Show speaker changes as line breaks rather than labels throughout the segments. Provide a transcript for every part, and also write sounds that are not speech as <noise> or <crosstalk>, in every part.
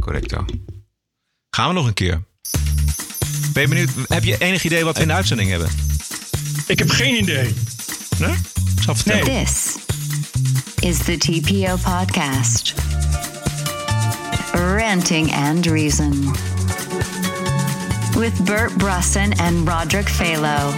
Correcto. Gaan we nog een keer. Ben je benieuwd? Heb je enig idee wat we in de uitzending hebben?
Ik heb geen idee.
Nee? Ik zal vertellen.
This is the TPO podcast. Ranting and Reason. With Bert Brussen and Roderick Phalo.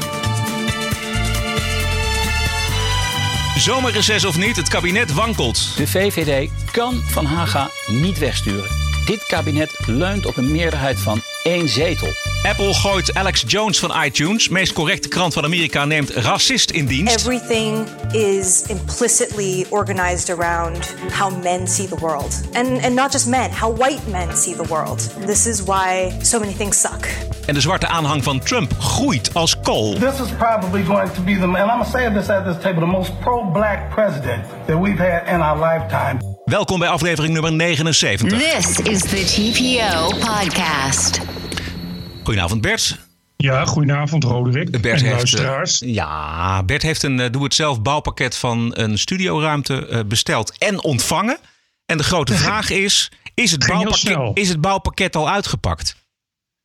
Zomerreces of niet, het kabinet wankelt.
De VVD kan Van Haga niet wegsturen. Dit kabinet leunt op een meerderheid van één zetel.
Apple gooit Alex Jones van iTunes. Meest correcte krant van Amerika neemt racist in dienst.
Everything is implicitly organized around how men see the world. And, and not just men, how white men see the world. This is why so many things suck.
En de zwarte aanhang van Trump groeit als kool.
This is probably going to be the, and I'm going to say this at this table, the most pro-black president that we've had in our lifetime.
Welkom bij aflevering nummer 79.
This is the TPO podcast.
Goedenavond Bert.
Ja, goedenavond Roderick
Bert
en
heeft,
luisteraars.
eh, ja, Bert heeft een eh, doe-het-zelf bouwpakket van een studioruimte eh, besteld en ontvangen. En de grote vraag is, is het, bouwpakket, is het bouwpakket al uitgepakt?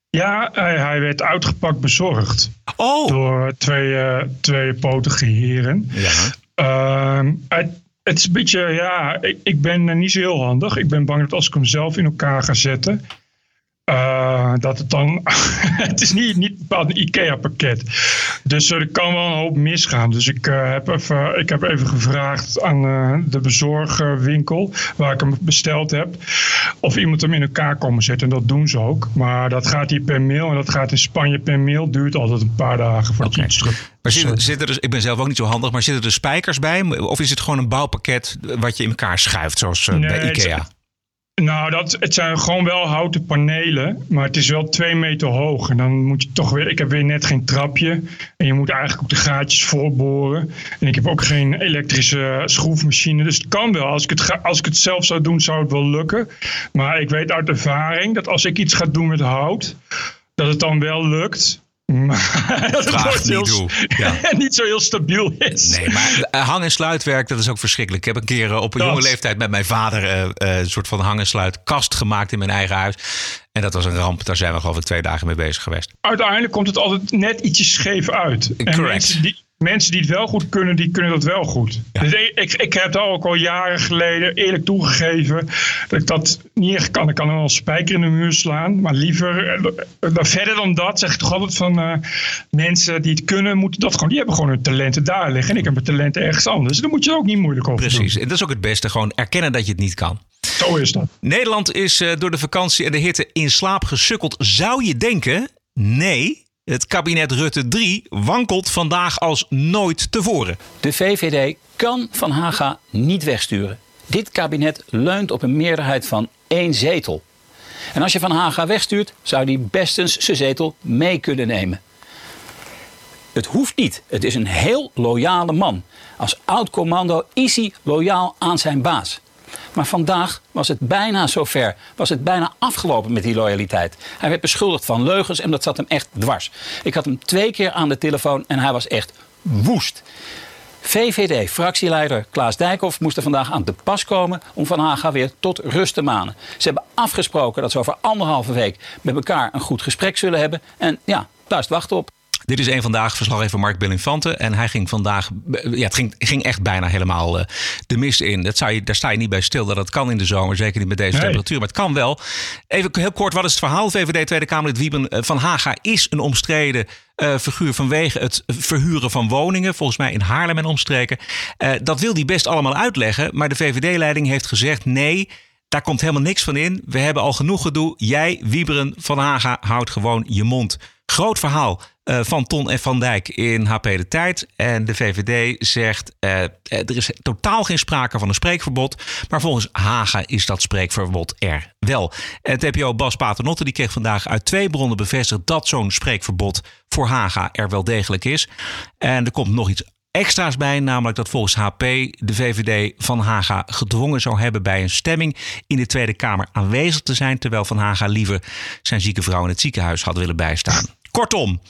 Ja, hij, hij werd uitgepakt bezorgd
Oh!
door twee, eh twee potige heren.
Ja.
Ehm, het, het is een beetje, ja, ik, ik ben eh, niet zo heel handig. Ik ben bang dat als ik hem zelf in elkaar ga zetten, eh, dat het dan, <laughs> het is niet, niet bepaald een IKEA-pakket. Dus eh, er kan wel een hoop misgaan. Dus ik, eh, heb, even, ik heb even gevraagd aan de bezorgwinkel waar ik hem besteld heb, of iemand hem in elkaar komen zetten. En dat doen ze ook. Maar dat gaat hier per mail en dat gaat in Spanje per mail. Duurt altijd een paar dagen voordat je iets terug.
Maar zitten, zitten er, ik ben zelf ook niet zo handig, maar zitten er spijkers bij? Of is het gewoon een bouwpakket wat je in elkaar schuift, zoals
Nee,
bij IKEA?
Nou, dat, het zijn gewoon wel houten panelen, maar het is wel twee meter hoog. En dan moet je toch weer, ik heb weer net geen trapje. En je moet eigenlijk ook de gaatjes voorboren. En ik heb ook geen elektrische schroefmachine. Dus het kan wel. Als ik het, als ik het zelf zou doen, zou het wel lukken. Maar ik weet uit ervaring dat als ik iets ga doen met hout, dat het dan wel lukt. Maar <laughs> dat het
Vraag niet
heel.
Ja. <laughs>
niet zo heel stabiel is.
Nee, maar eh, hang- en sluitwerk, dat is ook verschrikkelijk. Ik heb een keer eh, op een
Dat-
jonge leeftijd met mijn vader eh, een soort van hang- en sluitkast gemaakt in mijn eigen huis. En dat was een ramp. Daar zijn we geloof ik twee dagen mee bezig geweest.
uiteindelijk komt het altijd net ietsje scheef uit. En
Correct.
die, mensen die het wel goed kunnen, die kunnen dat wel goed.
Ja.
Dus ik, ik, heb dat ook al jaren geleden eerlijk toegegeven. Dat ik dat niet echt kan. Ik kan een spijker in de muur slaan. Maar liever, eh, dan verder dan dat, zeg ik toch altijd van eh, mensen die het kunnen, moeten dat gewoon. Die hebben gewoon hun talenten daar liggen. En ik heb mijn talenten ergens anders. Daar moet je ook niet moeilijk over
Precies.
doen.
En dat is ook het beste. Gewoon erkennen dat je het niet kan.
Zo is dat.
Nederland is eh, door de vakantie en de hitte in slaap gesukkeld. Zou je denken? Nee. Het kabinet Rutte 3 wankelt vandaag als nooit tevoren.
De VVD kan Van Haga niet wegsturen. Dit kabinet leunt op een meerderheid van één zetel. En als je Van Haga wegstuurt, zou hij bestens zijn zetel mee kunnen nemen. Het hoeft niet. Het is een heel loyale man. Als oud-commando is hij loyaal aan zijn baas. Maar vandaag was het bijna zover. Was het bijna afgelopen met die loyaliteit. Hij werd beschuldigd van leugens en dat zat hem echt dwars. Ik had hem twee keer aan de telefoon en hij was echt woest. VVD-fractieleider Klaas Dijkhoff moest er vandaag aan te pas komen om Van Haga weer tot rust te manen. Ze hebben afgesproken dat ze over anderhalve week met elkaar een goed gesprek zullen hebben. En ja, is het wachten op.
Dit is een vandaag verslaggever Mark Belinfante. En hij ging vandaag, ja, het ging, ging echt bijna helemaal eh, de mist in. Dat zou je, daar sta je niet bij stil dat het kan in de zomer. Zeker niet met deze
Nee.
temperatuur. Maar het kan wel. Even heel kort, wat is het verhaal? VVD Tweede Kamerlid Wieben eh, van Haga is een omstreden eh, figuur vanwege het verhuren van woningen. Volgens mij in Haarlem en omstreken. Dat wil hij best allemaal uitleggen. Maar de VVD-leiding heeft gezegd nee... Daar komt helemaal niks van in. We hebben al genoeg gedoe. Jij, Wieberen van Haga, houdt gewoon je mond. Groot verhaal eh, van Ton en Van Dijk in HP De Tijd. En de VVD zegt, eh, eh, er is totaal geen sprake van een spreekverbod. Maar volgens Haga is dat spreekverbod er wel. En TPO Bas Paternotte die kreeg vandaag uit twee bronnen bevestigd... dat zo'n spreekverbod voor Haga er wel degelijk is. En er komt nog iets extra's bij, namelijk dat volgens HP de VVD Van Haga gedwongen zou hebben bij een stemming in de Tweede Kamer aanwezig te zijn, terwijl Van Haga liever zijn zieke vrouw in het ziekenhuis had willen bijstaan. Kortom,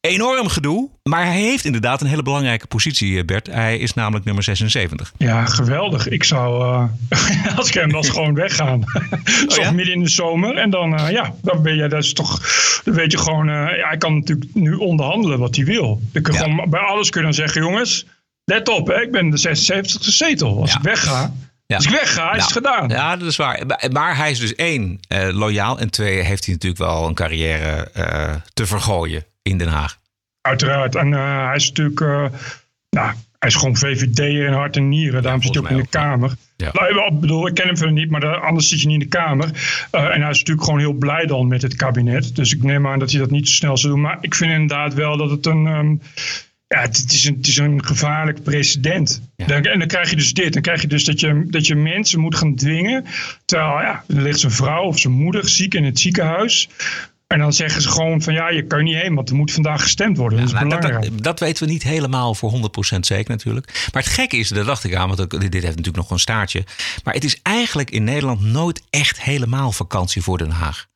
enorm gedoe. Maar hij heeft inderdaad een hele belangrijke positie, eh, Bert. Hij is namelijk nummer 76.
Ja, geweldig. Ik zou, uh, <laughs> als ik hem was, <laughs> gewoon weggaan. Zo
ja?
midden in de zomer. En dan, uh, ja, dan ben je, dat is toch, dan weet je gewoon, ja, hij kan natuurlijk nu onderhandelen wat hij wil. Ik kan
Ja.
gewoon bij alles kunnen zeggen, jongens, let op, hè, ik ben de 76e zetel. Als ik wegga,
Ja.
als ik wegga, is het gedaan.
Ja, dat is waar. Maar- Maar hij is dus één, eh, loyaal. En twee, heeft hij natuurlijk wel een carrière eh, te vergooien in Den Haag.
Uiteraard. En eh, hij is natuurlijk, nou, hij is gewoon VVD'er in hart en nieren. Daarom zit hij ook in de Kamer.
Ja.
Nou, ik bedoel, ik ken hem verder niet, maar daar- anders zit je niet in de Kamer. En hij is natuurlijk gewoon heel blij dan met het kabinet. Dus ik neem aan dat hij dat niet zo snel zal doen. Maar ik vind inderdaad wel dat het een... ehm, ja, het, is een, het is een gevaarlijk precedent.
Ja.
En dan krijg je dus dit. Dan krijg je dus dat je, dat je mensen moet gaan dwingen. Terwijl, ja, er ligt zijn vrouw of zijn moeder ziek in het ziekenhuis. En dan zeggen ze gewoon van ja, je kan niet heen, want er moet vandaag gestemd worden. dat is
Nou, dat, dat, dat weten we niet helemaal voor 100% zeker natuurlijk. Maar het gekke is, daar dacht ik aan, want dit heeft natuurlijk nog een staartje. Maar het is eigenlijk in Nederland nooit echt helemaal vakantie voor Den Haag.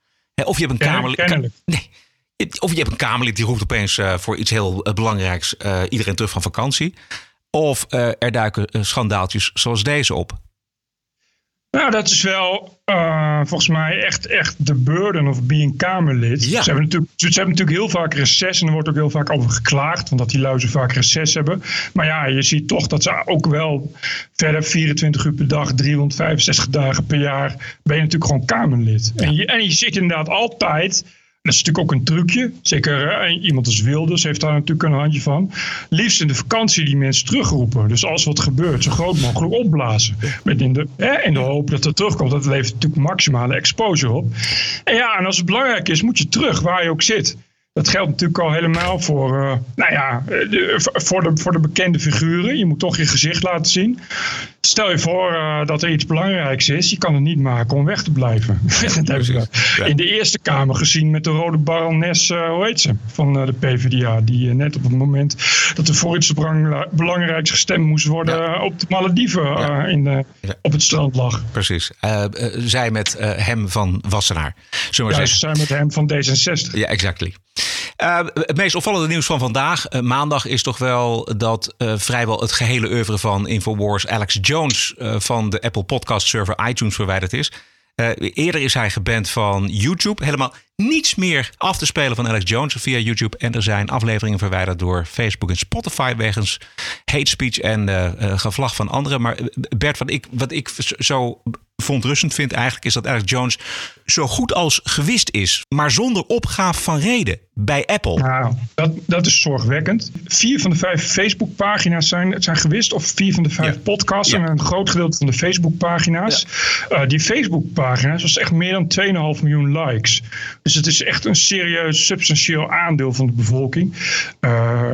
Of je hebt een Kamerlid. Nee. Of je hebt een Kamerlid die roept opeens eh, voor iets heel eh, belangrijks eh, iedereen terug van vakantie. Of er duiken schandaaltjes zoals deze op.
Nou, dat is wel volgens mij echt, echt de burden of being Kamerlid.
Ja.
Ze, hebben natuurlijk, ze hebben natuurlijk heel vaak reces en er wordt ook heel vaak over geklaagd, omdat die luizen vaak reces hebben. Maar ja, je ziet toch dat ze ook wel verder 24 uur per dag, 365 dagen per jaar, ben je natuurlijk gewoon Kamerlid. En, je, en je zit inderdaad altijd. Dat is natuurlijk ook een trucje. Zeker eh, iemand als Wilders heeft daar natuurlijk een handje van. Liefst in de vakantie die mensen terugroepen. Dus als wat gebeurt, zo groot mogelijk opblazen. Met in, de, hè, in de hoop dat het terugkomt. Dat levert natuurlijk maximale exposure op. En ja, en als het belangrijk is, moet je terug waar je ook zit. Dat geldt natuurlijk al helemaal voor, eh, nou ja, eh, voor, de, voor de bekende figuren. Je moet toch je gezicht laten zien. Stel je voor eh, dat er iets belangrijks is. Je kan het niet maken om weg te blijven. <laughs> dat hebben we
Ja.
in de Eerste Kamer gezien met de rode barones, eh, hoe heet ze, van eh, de PvdA. Die net op het moment dat er voor iets belang- belangrijks gestemd moest worden...
Ja.
op de Malediven
Ja.
in, de- op het strand lag.
Precies. Zij met hem van Wassenaar. Zullen we
zijn met hem van D66.
Ja, exactly. Het meest opvallende nieuws van vandaag, maandag, is toch wel dat vrijwel het gehele oeuvre van Infowars Alex Jones eh, van de Apple Podcast server iTunes verwijderd is. Eh, eerder is hij geband van YouTube. Helemaal niets meer af te spelen van Alex Jones via YouTube. En er zijn afleveringen verwijderd door Facebook en Spotify wegens hate speech en eh eh, gevlag van anderen. Maar Bert, wat ik, wat ik zo verontrustend vind eigenlijk, is dat Alex Jones zo goed als gewist is, maar zonder opgave van reden bij Apple.
Nou, dat, dat is zorgwekkend. Vier van de vijf Facebookpagina's zijn, zijn gewist. Of vier van de vijf
Ja.
podcasts.
Ja.
En een groot gedeelte van de Facebookpagina's. Eh, die Facebookpagina's was echt meer dan 2,5 miljoen likes. Dus het is echt een serieus, substantieel aandeel van de bevolking. Eh,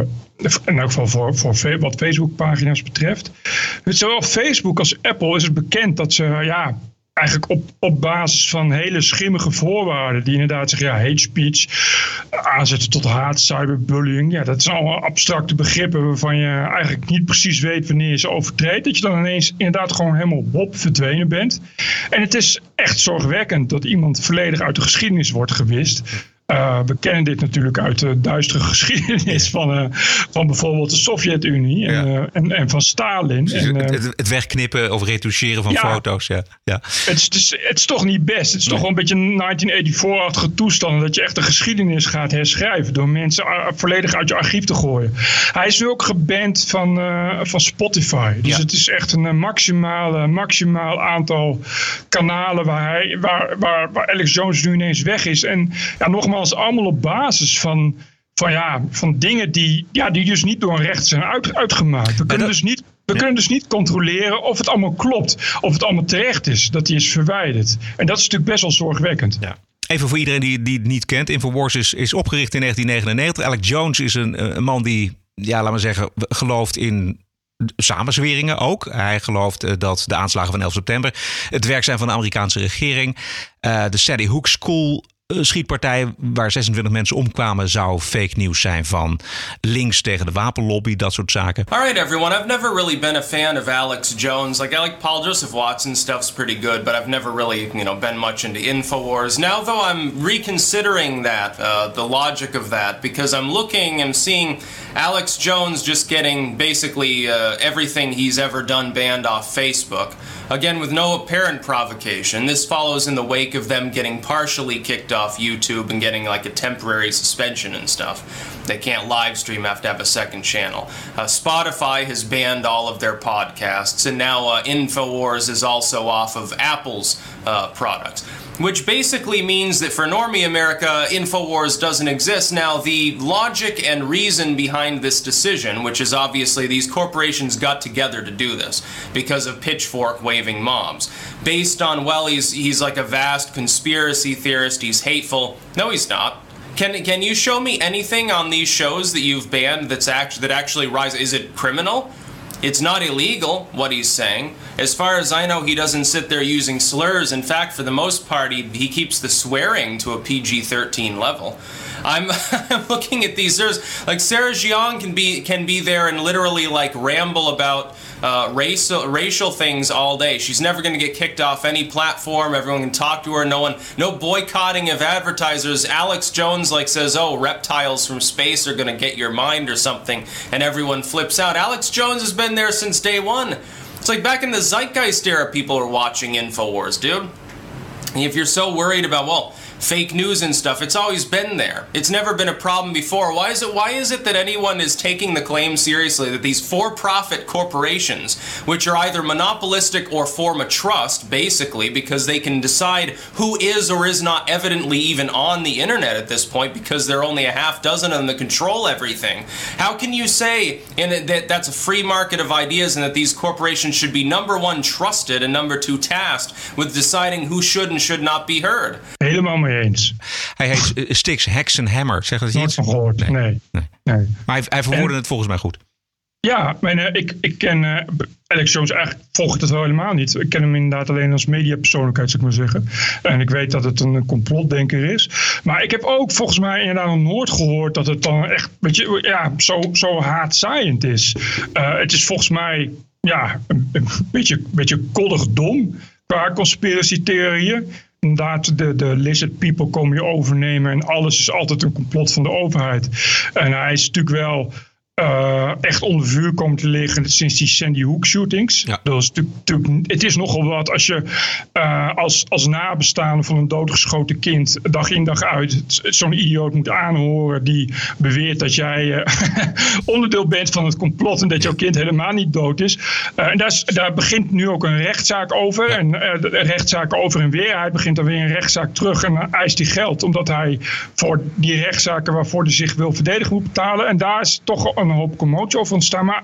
in elk geval voor, voor wat Facebookpagina's betreft. Zowel Facebook als Apple is het bekend dat ze... Ja, eigenlijk op, op basis van hele schimmige voorwaarden. Die inderdaad zeggen, ja, hate speech, aanzetten tot haat, cyberbullying. Ja, dat zijn allemaal abstracte begrippen waarvan je eigenlijk niet precies weet wanneer je ze overtreedt. Dat je dan ineens inderdaad gewoon helemaal hop verdwenen bent. En het is echt zorgwekkend dat iemand volledig uit de geschiedenis wordt gewist. Eh, we kennen dit natuurlijk uit de duistere <laughs> geschiedenis van, eh, van bijvoorbeeld de Sovjet-Unie en,
Ja.
eh, en, en van Stalin. En, eh,
het, het wegknippen of retoucheren van
Ja.
foto's. Ja. Ja.
het is, het, is, het is toch niet best. Het is toch wel een beetje een 1984-achtige toestand. Dat je echt de geschiedenis gaat herschrijven. Door mensen volledig uit je archief te gooien. Hij is nu ook geband van, van Spotify. Dus
Ja.
het is echt een maximale, maximaal aantal kanalen waar, hij, waar, waar, waar Alex Jones nu ineens weg is. En ja, nogmaals, allemaal op basis van. Van, ja, van dingen die, ja, die dus niet door een recht zijn uit, uitgemaakt. We kunnen
dat-
dus niet we kunnen dus niet controleren of het allemaal klopt. Of het allemaal terecht is dat die is verwijderd. En dat is natuurlijk best wel zorgwekkend.
Ja. Even voor iedereen die, die het niet kent. Infowars is, is opgericht in 1999. Alex Jones is een, een man die, ja, laat maar zeggen, gelooft in samenzweringen ook. Hij gelooft eh, dat de aanslagen van 11 september het werk zijn van de Amerikaanse regering. Eh, de Sandy Hook School schietpartij waar 26 mensen omkwamen zou fake nieuws zijn van links tegen de wapenlobby, dat soort zaken.
All right, everyone. I've never really been a fan of Alex Jones. Like, I like Paul Joseph Watson stuff's pretty good, but I've never really, you know, been much into Infowars. Now, though, I'm reconsidering that, uh, the logic of that, because I'm looking and seeing Alex Jones just getting basically uh, everything he's ever done banned off Facebook. Again, with no apparent provocation. This follows in the wake of them getting partially kicked off YouTube and getting like a temporary suspension and stuff. They can't live stream, have to have a second channel. Uh, Spotify has banned all of their podcasts, and now uh, InfoWars is also off of Apple's uh, products which basically means that for Normie America, InfoWars doesn't exist. Now, the logic and reason behind this decision, which is obviously these corporations got together to do this because of pitchfork waving mobs, based on, well, he's, he's like a vast conspiracy theorist, he's hateful. No, he's not. Can, can you show me anything on these shows that you've banned that's act, that actually rise? Is it criminal? It's not illegal, what he's saying. As far as I know, he doesn't sit there using slurs. In fact, for the most part, he, he keeps the swearing to a PG 13 level. I'm, <laughs> I'm looking at these. There's like Sarah Jiang can be can be there and literally like ramble about uh, racial racial things all day. She's never going to get kicked off any platform. Everyone can talk to her. No one, no boycotting of advertisers. Alex Jones like says, "Oh, reptiles from space are going to get your mind or something," and everyone flips out. Alex Jones has been there since day one. It's like back in the Zeitgeist era, people are watching Infowars, dude. If you're so worried about, well, fake news and stuff. It's always been there. It's never been a problem before. Why is it why is it that anyone is taking the claim seriously that these for-profit corporations, which are either monopolistic or form a trust basically because they can decide who is or is not evidently even on the internet at this point because there are only a half dozen of them that control everything. How can you say in that that's a free market of ideas and that these corporations should be number 1 trusted and number 2 tasked with deciding who should and should not be heard?
Helemaal mee eens.
Hij heet uh, Stix Hexenhammer. Zeg dat
van gehoord. Nee.
Nee.
nee.
Maar hij, hij verwoordde
En-
het volgens mij goed.
Ja, mijn, eh, ik, ik ken eh, Alex Jones eigenlijk volg ik het wel helemaal niet. Ik ken hem inderdaad alleen als mediapersoonlijkheid, zou ik maar zeggen. En ik weet dat het een complotdenker is. Maar ik heb ook volgens mij inderdaad nog nooit gehoord dat het dan echt weet je, ja, zo, zo haatzaaiend is. Eh, het is volgens mij ja, een, een beetje, beetje koddig dom qua conspiratietheorieën. Inderdaad, de, de lizard people komen je overnemen en alles is altijd een complot van de overheid. En hij is natuurlijk wel eh, echt onder vuur komen te liggen sinds die Sandy Hook shootings.
Ja.
Dat is natuurlijk, het is nogal wat als je eh, als, als nabestaande van een doodgeschoten kind dag in dag uit zo'n idioot moet aanhoren die beweert dat jij eh, <laughs> onderdeel bent van het complot en dat jouw kind helemaal niet dood is. En daar, is- daar begint nu ook een rechtszaak over. En de rechtszaak over en weer. Hij begint dan weer een rechtszaak terug en dan eist hij geld omdat hij voor die rechtszaken waarvoor hij zich wil verdedigen moet betalen. En daar is toch een hoop commotie over ontstaan. Maar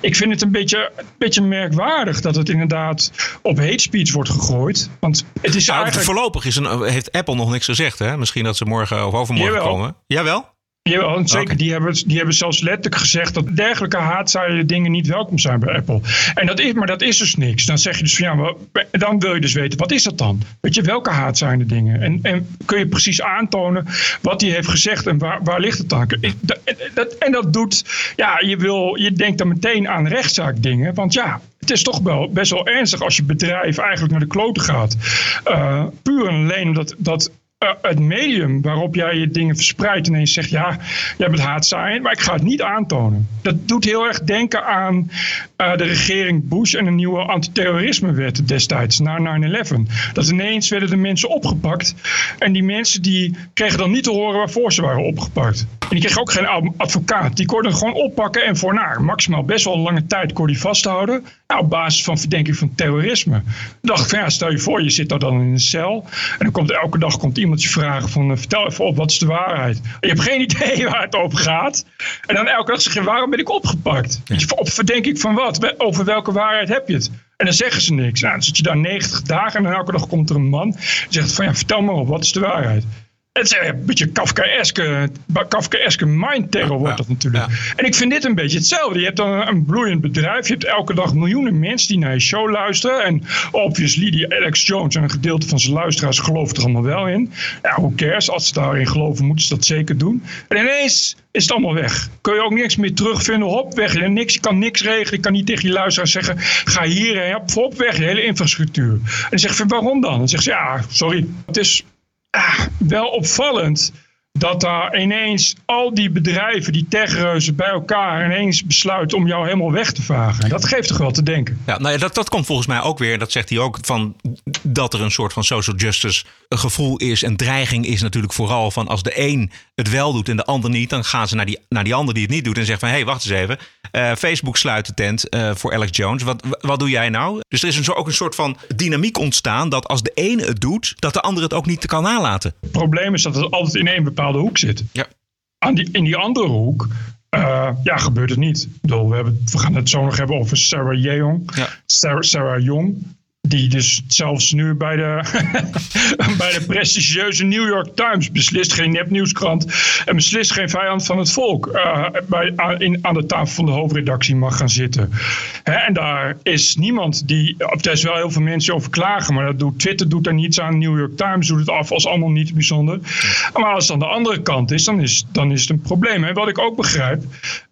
ik vind het een beetje, een beetje merkwaardig dat het inderdaad op hate speech wordt gegooid. Want het is
Nou,
eigenlijk...
voorlopig is een, heeft Apple nog niks gezegd. Hè? Misschien dat ze morgen of overmorgen
Jawel.
komen. Jawel?
En zeker. Die, hebben, die hebben zelfs letterlijk gezegd dat dergelijke haatzaaie dingen niet welkom zijn bij Apple. En dat is, maar dat is dus niks. Dan zeg je dus van ja, maar, dan wil je dus weten, wat is dat dan? Weet je, welke haatzaaiende dingen? En, en kun je precies aantonen wat hij heeft gezegd en waar, waar ligt het dan? Ik- dat- dat- En dat doet, ja, je, wil, je denkt dan meteen aan rechtszaakdingen. Want ja, het is toch wel best wel ernstig als je bedrijf eigenlijk naar de kloten gaat. Eh, puur en alleen omdat dat eh, het medium waarop jij je dingen verspreidt ineens zegt: ja, jij bent haatzaaiend, maar ik ga het niet aantonen. Dat doet heel erg denken aan eh, de regering Bush en een nieuwe antiterrorismewet destijds, na 9-11. Dat ineens werden de mensen opgepakt en die mensen die kregen dan niet te horen waarvoor ze waren opgepakt. En die kregen ook geen ad- advocaat. Die konden gewoon oppakken en voor nou, maximaal best wel een lange tijd kon die vasthouden. Nou, op basis van verdenking van terrorisme. Dacht ik van ja, stel je voor, je zit daar dan in een cel. En dan komt elke dag komt iemand je vragen van eh, vertel even op, wat is de waarheid? Je hebt geen <laughs> idee waar het over gaat. En dan elke dag zeg je, waarom ben ik opgepakt? Weet je, op verdenking van wat? Over welke waarheid heb je het? En dan zeggen ze niks. Nou, dan zit je daar 90 dagen en dan elke dag komt er een man. Die zegt van ja, vertel maar op, wat is de waarheid? Het is een beetje Kafkaeske, Kafkaeske mind terror wordt dat natuurlijk. En ik vind dit een beetje hetzelfde. Je hebt dan een bloeiend bedrijf. Je hebt elke dag miljoenen mensen die naar je show luisteren. En obviously die Alex Jones en een gedeelte van zijn luisteraars gelooft er allemaal wel in. Ja, who cares? Als ze daarin geloven moeten ze dat zeker doen. En ineens is het allemaal weg. Kun je ook niks meer terugvinden. Hop, weg. Je, niks, je kan niks regelen. Je kan niet tegen je luisteraars zeggen, ga hierheen. Hop, weg. Je hele infrastructuur. En dan zeg je, waarom dan? Dan zegt ze, ja, sorry. Het is ah, wel opvallend dat daar ineens al die bedrijven, die techreuzen bij elkaar ineens besluiten om jou helemaal weg te vagen. Dat geeft toch wel te denken.
Ja, nou ja, dat, dat komt volgens mij ook weer, dat zegt hij ook, van dat er een soort van social justice gevoel is. En dreiging is natuurlijk vooral van als de een het wel doet en de ander niet, dan gaan ze naar die, naar die ander die het niet doet en zeggen van hé, hey, wacht eens even. Uh, Facebook sluit de tent uh, voor Alex Jones. Wat, wat doe jij nou? Dus er is een, ook een soort van dynamiek ontstaan dat als de ene het doet, dat de ander het ook niet kan nalaten.
Het probleem is dat het altijd in één bepaalde hoek zit.
Ja.
Aan die, in die andere hoek uh, ja, gebeurt het niet. Bedoel, we, hebben, we gaan het zo nog hebben over Sarah Yeong.
Ja.
Sarah, Sarah Young. Die dus zelfs nu bij de, <laughs> bij de prestigieuze New York Times beslist geen nepnieuwskrant en beslist geen vijand van het volk uh, bij, in, aan de tafel van de hoofdredactie mag gaan zitten. Hè, en daar is niemand die, er is wel heel veel mensen over klagen, maar dat doet, Twitter doet daar niets aan, New York Times doet het af als allemaal niet bijzonder. Maar als het aan de andere kant is, dan is, dan is het een probleem. En wat ik ook begrijp,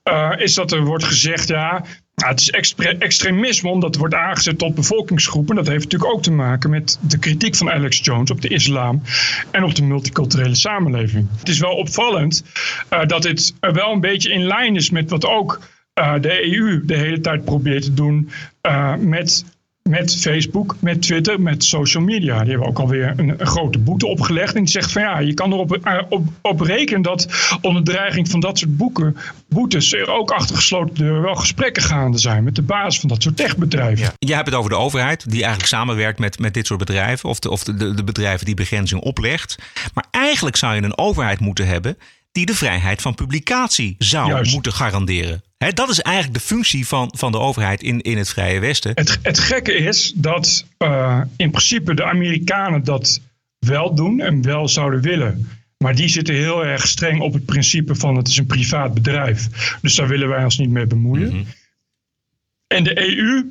uh, is dat er wordt gezegd, ja, nou, het is extremisme omdat het wordt aangezet tot bevolkingsgroepen. Dat heeft natuurlijk ook te maken met de kritiek van Alex Jones op de islam en op de multiculturele samenleving. Het is wel opvallend uh, dat dit wel een beetje in lijn is met wat ook uh, de EU de hele tijd probeert te doen met met Facebook, met Twitter, met social media. Die hebben ook alweer een, een grote boete opgelegd. En die zegt van ja, je kan erop op, op rekenen dat onder dreiging van dat soort boeken, boetes er ook achter gesloten deuren wel gesprekken gaande zijn met de baas van dat soort techbedrijven. Ja.
Je hebt het over de overheid die eigenlijk samenwerkt met, met dit soort bedrijven. Of, de, of de, de bedrijven die begrenzing oplegt. Maar eigenlijk zou je een overheid moeten hebben die de vrijheid van publicatie zou Juist. moeten garanderen. He, dat is eigenlijk de functie van, van de overheid in, in het Vrije Westen.
Het, het gekke is dat uh, in principe de Amerikanen dat wel doen en wel zouden willen. Maar die zitten heel erg streng op het principe van het is een privaat bedrijf. Dus daar willen wij ons niet mee bemoeien. Mm -hmm. En de EU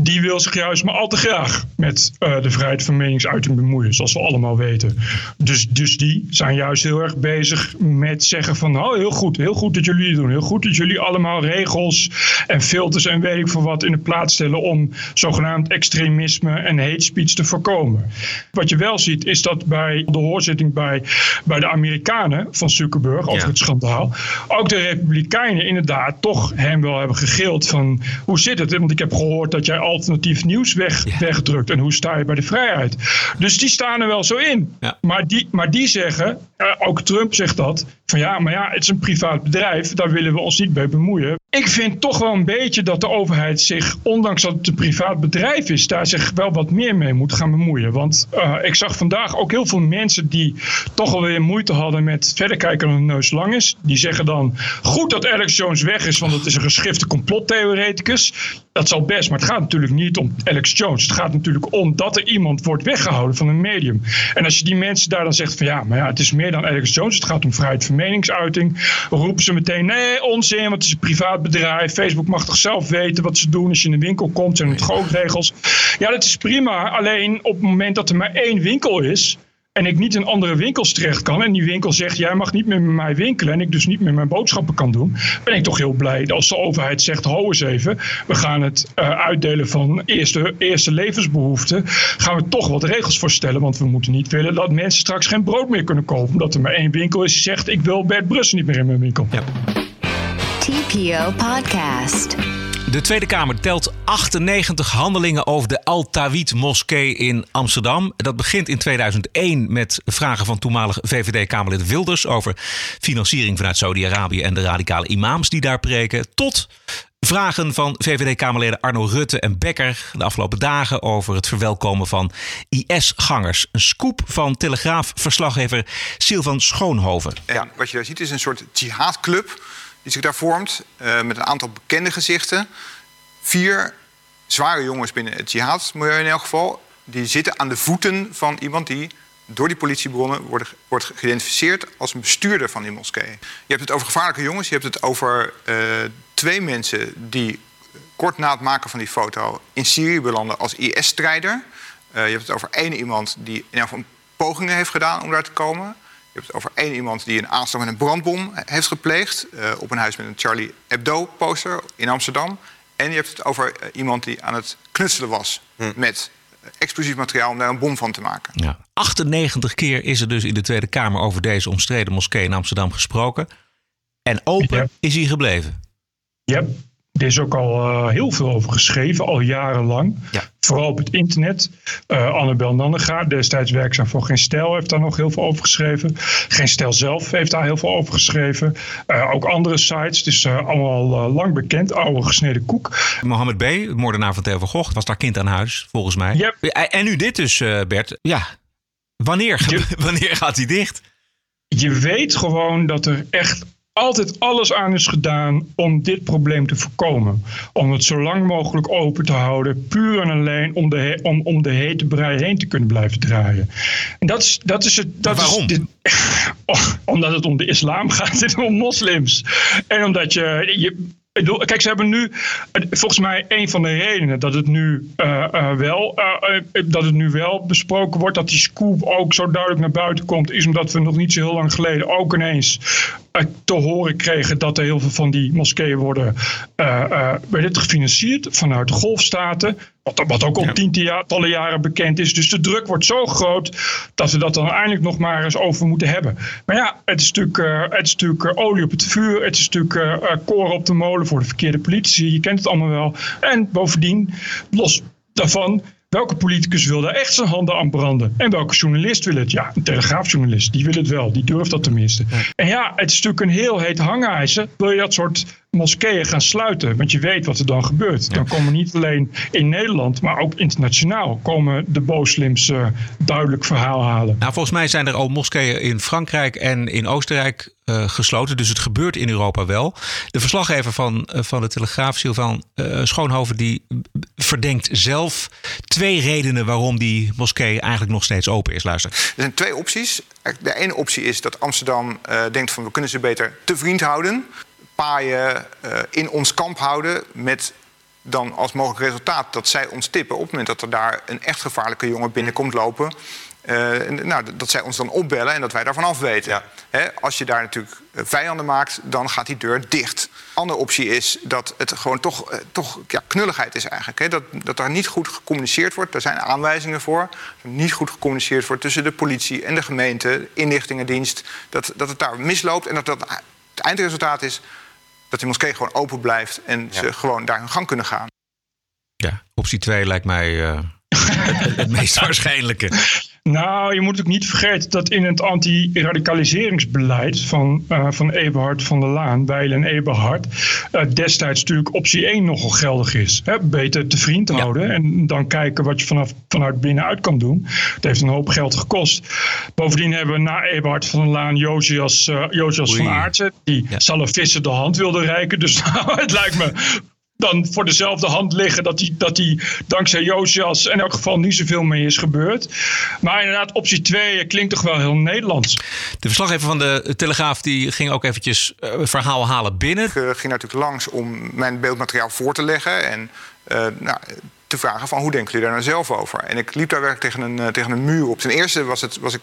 die wil zich juist maar al te graag met uh, de vrijheid van meningsuiting bemoeien, zoals we allemaal weten. Dus, dus die zijn juist heel erg bezig met zeggen van, oh heel goed, heel goed dat jullie het doen. Heel goed dat jullie allemaal regels en filters en weet ik veel wat in de plaats stellen om zogenaamd extremisme en hate speech te voorkomen. Wat je wel ziet is dat bij de hoorzitting bij, bij de Amerikanen van Zuckerberg over ja. het schandaal, ook de Republikeinen inderdaad toch hem wel hebben gegild van, hoe zit het? Want ik heb gehoord dat jij alternatief nieuws weg, ja. weggedrukt. En hoe sta je bij de vrijheid? Dus die staan er wel zo in.
Ja.
Maar, die, maar die zeggen, uh, ook Trump zegt dat, van ja, maar ja, het is een privaat bedrijf, daar willen we ons niet mee bemoeien. Ik vind toch wel een beetje dat de overheid zich, ondanks dat het een privaat bedrijf is, daar zich wel wat meer mee moet gaan bemoeien. Want uh, ik zag vandaag ook heel veel mensen die toch alweer moeite hadden met verder kijken hun neus lang is. Die zeggen dan, goed dat Alex Jones weg is, want het is een geschifte complottheoreticus. Dat zal best, maar het gaat natuurlijk niet om Alex Jones. Het gaat natuurlijk om dat er iemand wordt weggehouden van een medium. En als je die mensen daar dan zegt van ja, maar ja, het is meer dan Alex Jones. Het gaat om vrijheid van meningsuiting. Roepen ze meteen nee, onzin, want het is een privaat bedrijf. Facebook mag toch zelf weten wat ze doen. Als je in een winkel komt, zijn het regels. Ja, dat is prima. Alleen op het moment dat er maar één winkel is en ik niet in andere winkels terecht kan en die winkel zegt jij mag niet meer met mij winkelen en ik dus niet meer mijn boodschappen kan doen, ben ik toch heel blij als de overheid zegt ho eens even, we gaan het uh, uitdelen van eerste, eerste levensbehoeften, gaan we toch wat regels voorstellen, want we moeten niet willen dat mensen straks geen brood meer kunnen kopen, omdat er maar één winkel is die zegt ik wil Bert Brussel niet meer in mijn winkel.
TPO Podcast.
De Tweede Kamer telt 98 handelingen over de Al-Tawid moskee in Amsterdam. Dat begint in 2001 met vragen van toenmalig VVD-Kamerlid Wilders over financiering vanuit Saudi-Arabië en de radicale imams die daar preken. Tot vragen van VVD-Kamerleden Arno Rutte en Becker de afgelopen dagen over het verwelkomen van IS-gangers. Een scoop van Telegraaf-verslaggever Silvan Schoonhoven.
Ja, wat je daar ziet is een soort jihadclub die zich daar vormt uh, met een aantal bekende gezichten. Vier zware jongens binnen het jihad-milieu in elk geval. Die zitten aan de voeten van iemand die door die politiebronnen wordt, wordt geïdentificeerd als een bestuurder van die moskee. Je hebt het over gevaarlijke jongens, je hebt het over uh, twee mensen die kort na het maken van die foto in Syrië belanden als IS-strijder. Uh, je hebt het over één iemand die in ieder geval pogingen heeft gedaan om daar te komen. Je hebt het over één iemand die een aanslag met een brandbom heeft gepleegd uh, op een huis met een Charlie Hebdo-poster in Amsterdam. En je hebt het over iemand die aan het knutselen was hm. met explosief materiaal om daar een bom van te maken.
Ja. 98 keer is er dus in de Tweede Kamer over deze omstreden moskee in Amsterdam gesproken. En open is hij gebleven.
Ja, er is ook al uh, heel veel over geschreven, al jarenlang. Ja. Vooral op het internet. Uh, Annabel Nannega, destijds werkzaam voor Geen Stijl, heeft daar nog heel veel over geschreven. Geen Stijl zelf heeft daar heel veel over geschreven. Uh, ook andere sites. Het is allemaal lang bekend. Oude gesneden koek.
Mohammed B., de moordenaar van Theo van Gogh, was daar kind aan huis, volgens mij.
Yep.
En nu dit dus, Bert. Ja, wanneer, <laughs> wanneer gaat hij dicht?
Je weet gewoon dat er echt altijd alles aan is gedaan om dit probleem te voorkomen. Om het zo lang mogelijk open te houden, puur en alleen om de, om, om de hete brei heen te kunnen blijven draaien. En dat is, dat is het. Dat
waarom?
Is <laughs> omdat het om de islam gaat en om moslims. En omdat je, je Kijk, ze hebben nu, volgens mij een van de redenen dat het nu, uh, uh, wel, uh, dat het nu wel besproken wordt, dat die scoop ook zo duidelijk naar buiten komt, is omdat we nog niet zo heel lang geleden ook ineens te horen kregen dat er heel veel van die moskeeën worden dit gefinancierd vanuit de golfstaten. Wat, wat ook al ja. tientallen jaren bekend is. Dus de druk wordt zo groot dat we dat dan eindelijk nog maar eens over moeten hebben. Maar ja, het is natuurlijk, uh, het is natuurlijk uh, olie op het vuur. Het is natuurlijk uh, koren op de molen voor de verkeerde politici. Je kent het allemaal wel. En bovendien, los daarvan Welke politicus wil daar echt zijn handen aan branden? En welke journalist wil het? Ja, een telegraafjournalist, die wil het wel. Die durft dat tenminste. En ja, het is natuurlijk een heel heet hangijzer. Wil je dat soort moskeeën gaan sluiten? Want je weet wat er dan gebeurt. Dan komen niet alleen in Nederland, maar ook internationaal... komen de booslims uh, duidelijk verhaal halen.
Nou, volgens mij zijn er al moskeeën in Frankrijk en in Oostenrijk uh, gesloten. Dus het gebeurt in Europa wel. De verslaggever van, uh, van de Telegraaf, Sylvain uh, Schoonhoven, die verdenkt zelf twee redenen waarom die moskee eigenlijk nog steeds open is. Luister. Er
zijn twee opties. De ene optie is dat Amsterdam denkt van we kunnen ze beter te vriend houden. Paaien in ons kamp houden met dan als mogelijk resultaat dat zij ons tippen op het moment dat er daar een echt gevaarlijke jongen binnenkomt lopen. Uh, nou, dat zij ons dan opbellen en dat wij daarvan af weten. Ja. als je daar natuurlijk eh, vijanden maakt, dan gaat die deur dicht. Andere optie is dat het gewoon toch, uh, toch ja, knulligheid is eigenlijk. Dat, dat daar niet goed gecommuniceerd wordt. Daar zijn aanwijzingen voor. Niet goed gecommuniceerd wordt tussen de politie en de gemeente, de inlichtingendienst. Dat, dat het daar misloopt en dat, dat het eindresultaat is dat die moskee gewoon open blijft en ja. ze gewoon daar hun gang kunnen gaan.
Ja, optie 2 lijkt mij uh, <laughs> het, het meest waarschijnlijke.
Nou, je moet ook niet vergeten dat in het anti-radicaliseringsbeleid van, uh, van Eberhard van der Laan, Weil en Eberhard, uh, destijds natuurlijk optie 1 nogal geldig is. Hè? Beter te vriend houden ja. en dan kijken wat je vanaf, vanuit binnenuit kan doen. Het heeft een hoop geld gekost. Bovendien hebben we na Eberhard van der Laan Josias, uh, Josias van Aartsen, die ja. Salafisten de hand wilde reiken. Dus nou, <laughs> het lijkt me dan voor dezelfde hand liggen dat die, dat die dankzij Josias in elk geval niet zoveel mee is gebeurd. Maar inderdaad, optie 2 klinkt toch wel heel Nederlands.
De verslaggever van de Telegraaf die ging ook eventjes uh, verhaal halen binnen.
Ik uh, ging natuurlijk langs om mijn beeldmateriaal voor te leggen en uh, nou, te vragen van hoe denken jullie daar nou zelf over? En ik liep daar werkelijk tegen een, tegen een muur op. Ten eerste was, het, was ik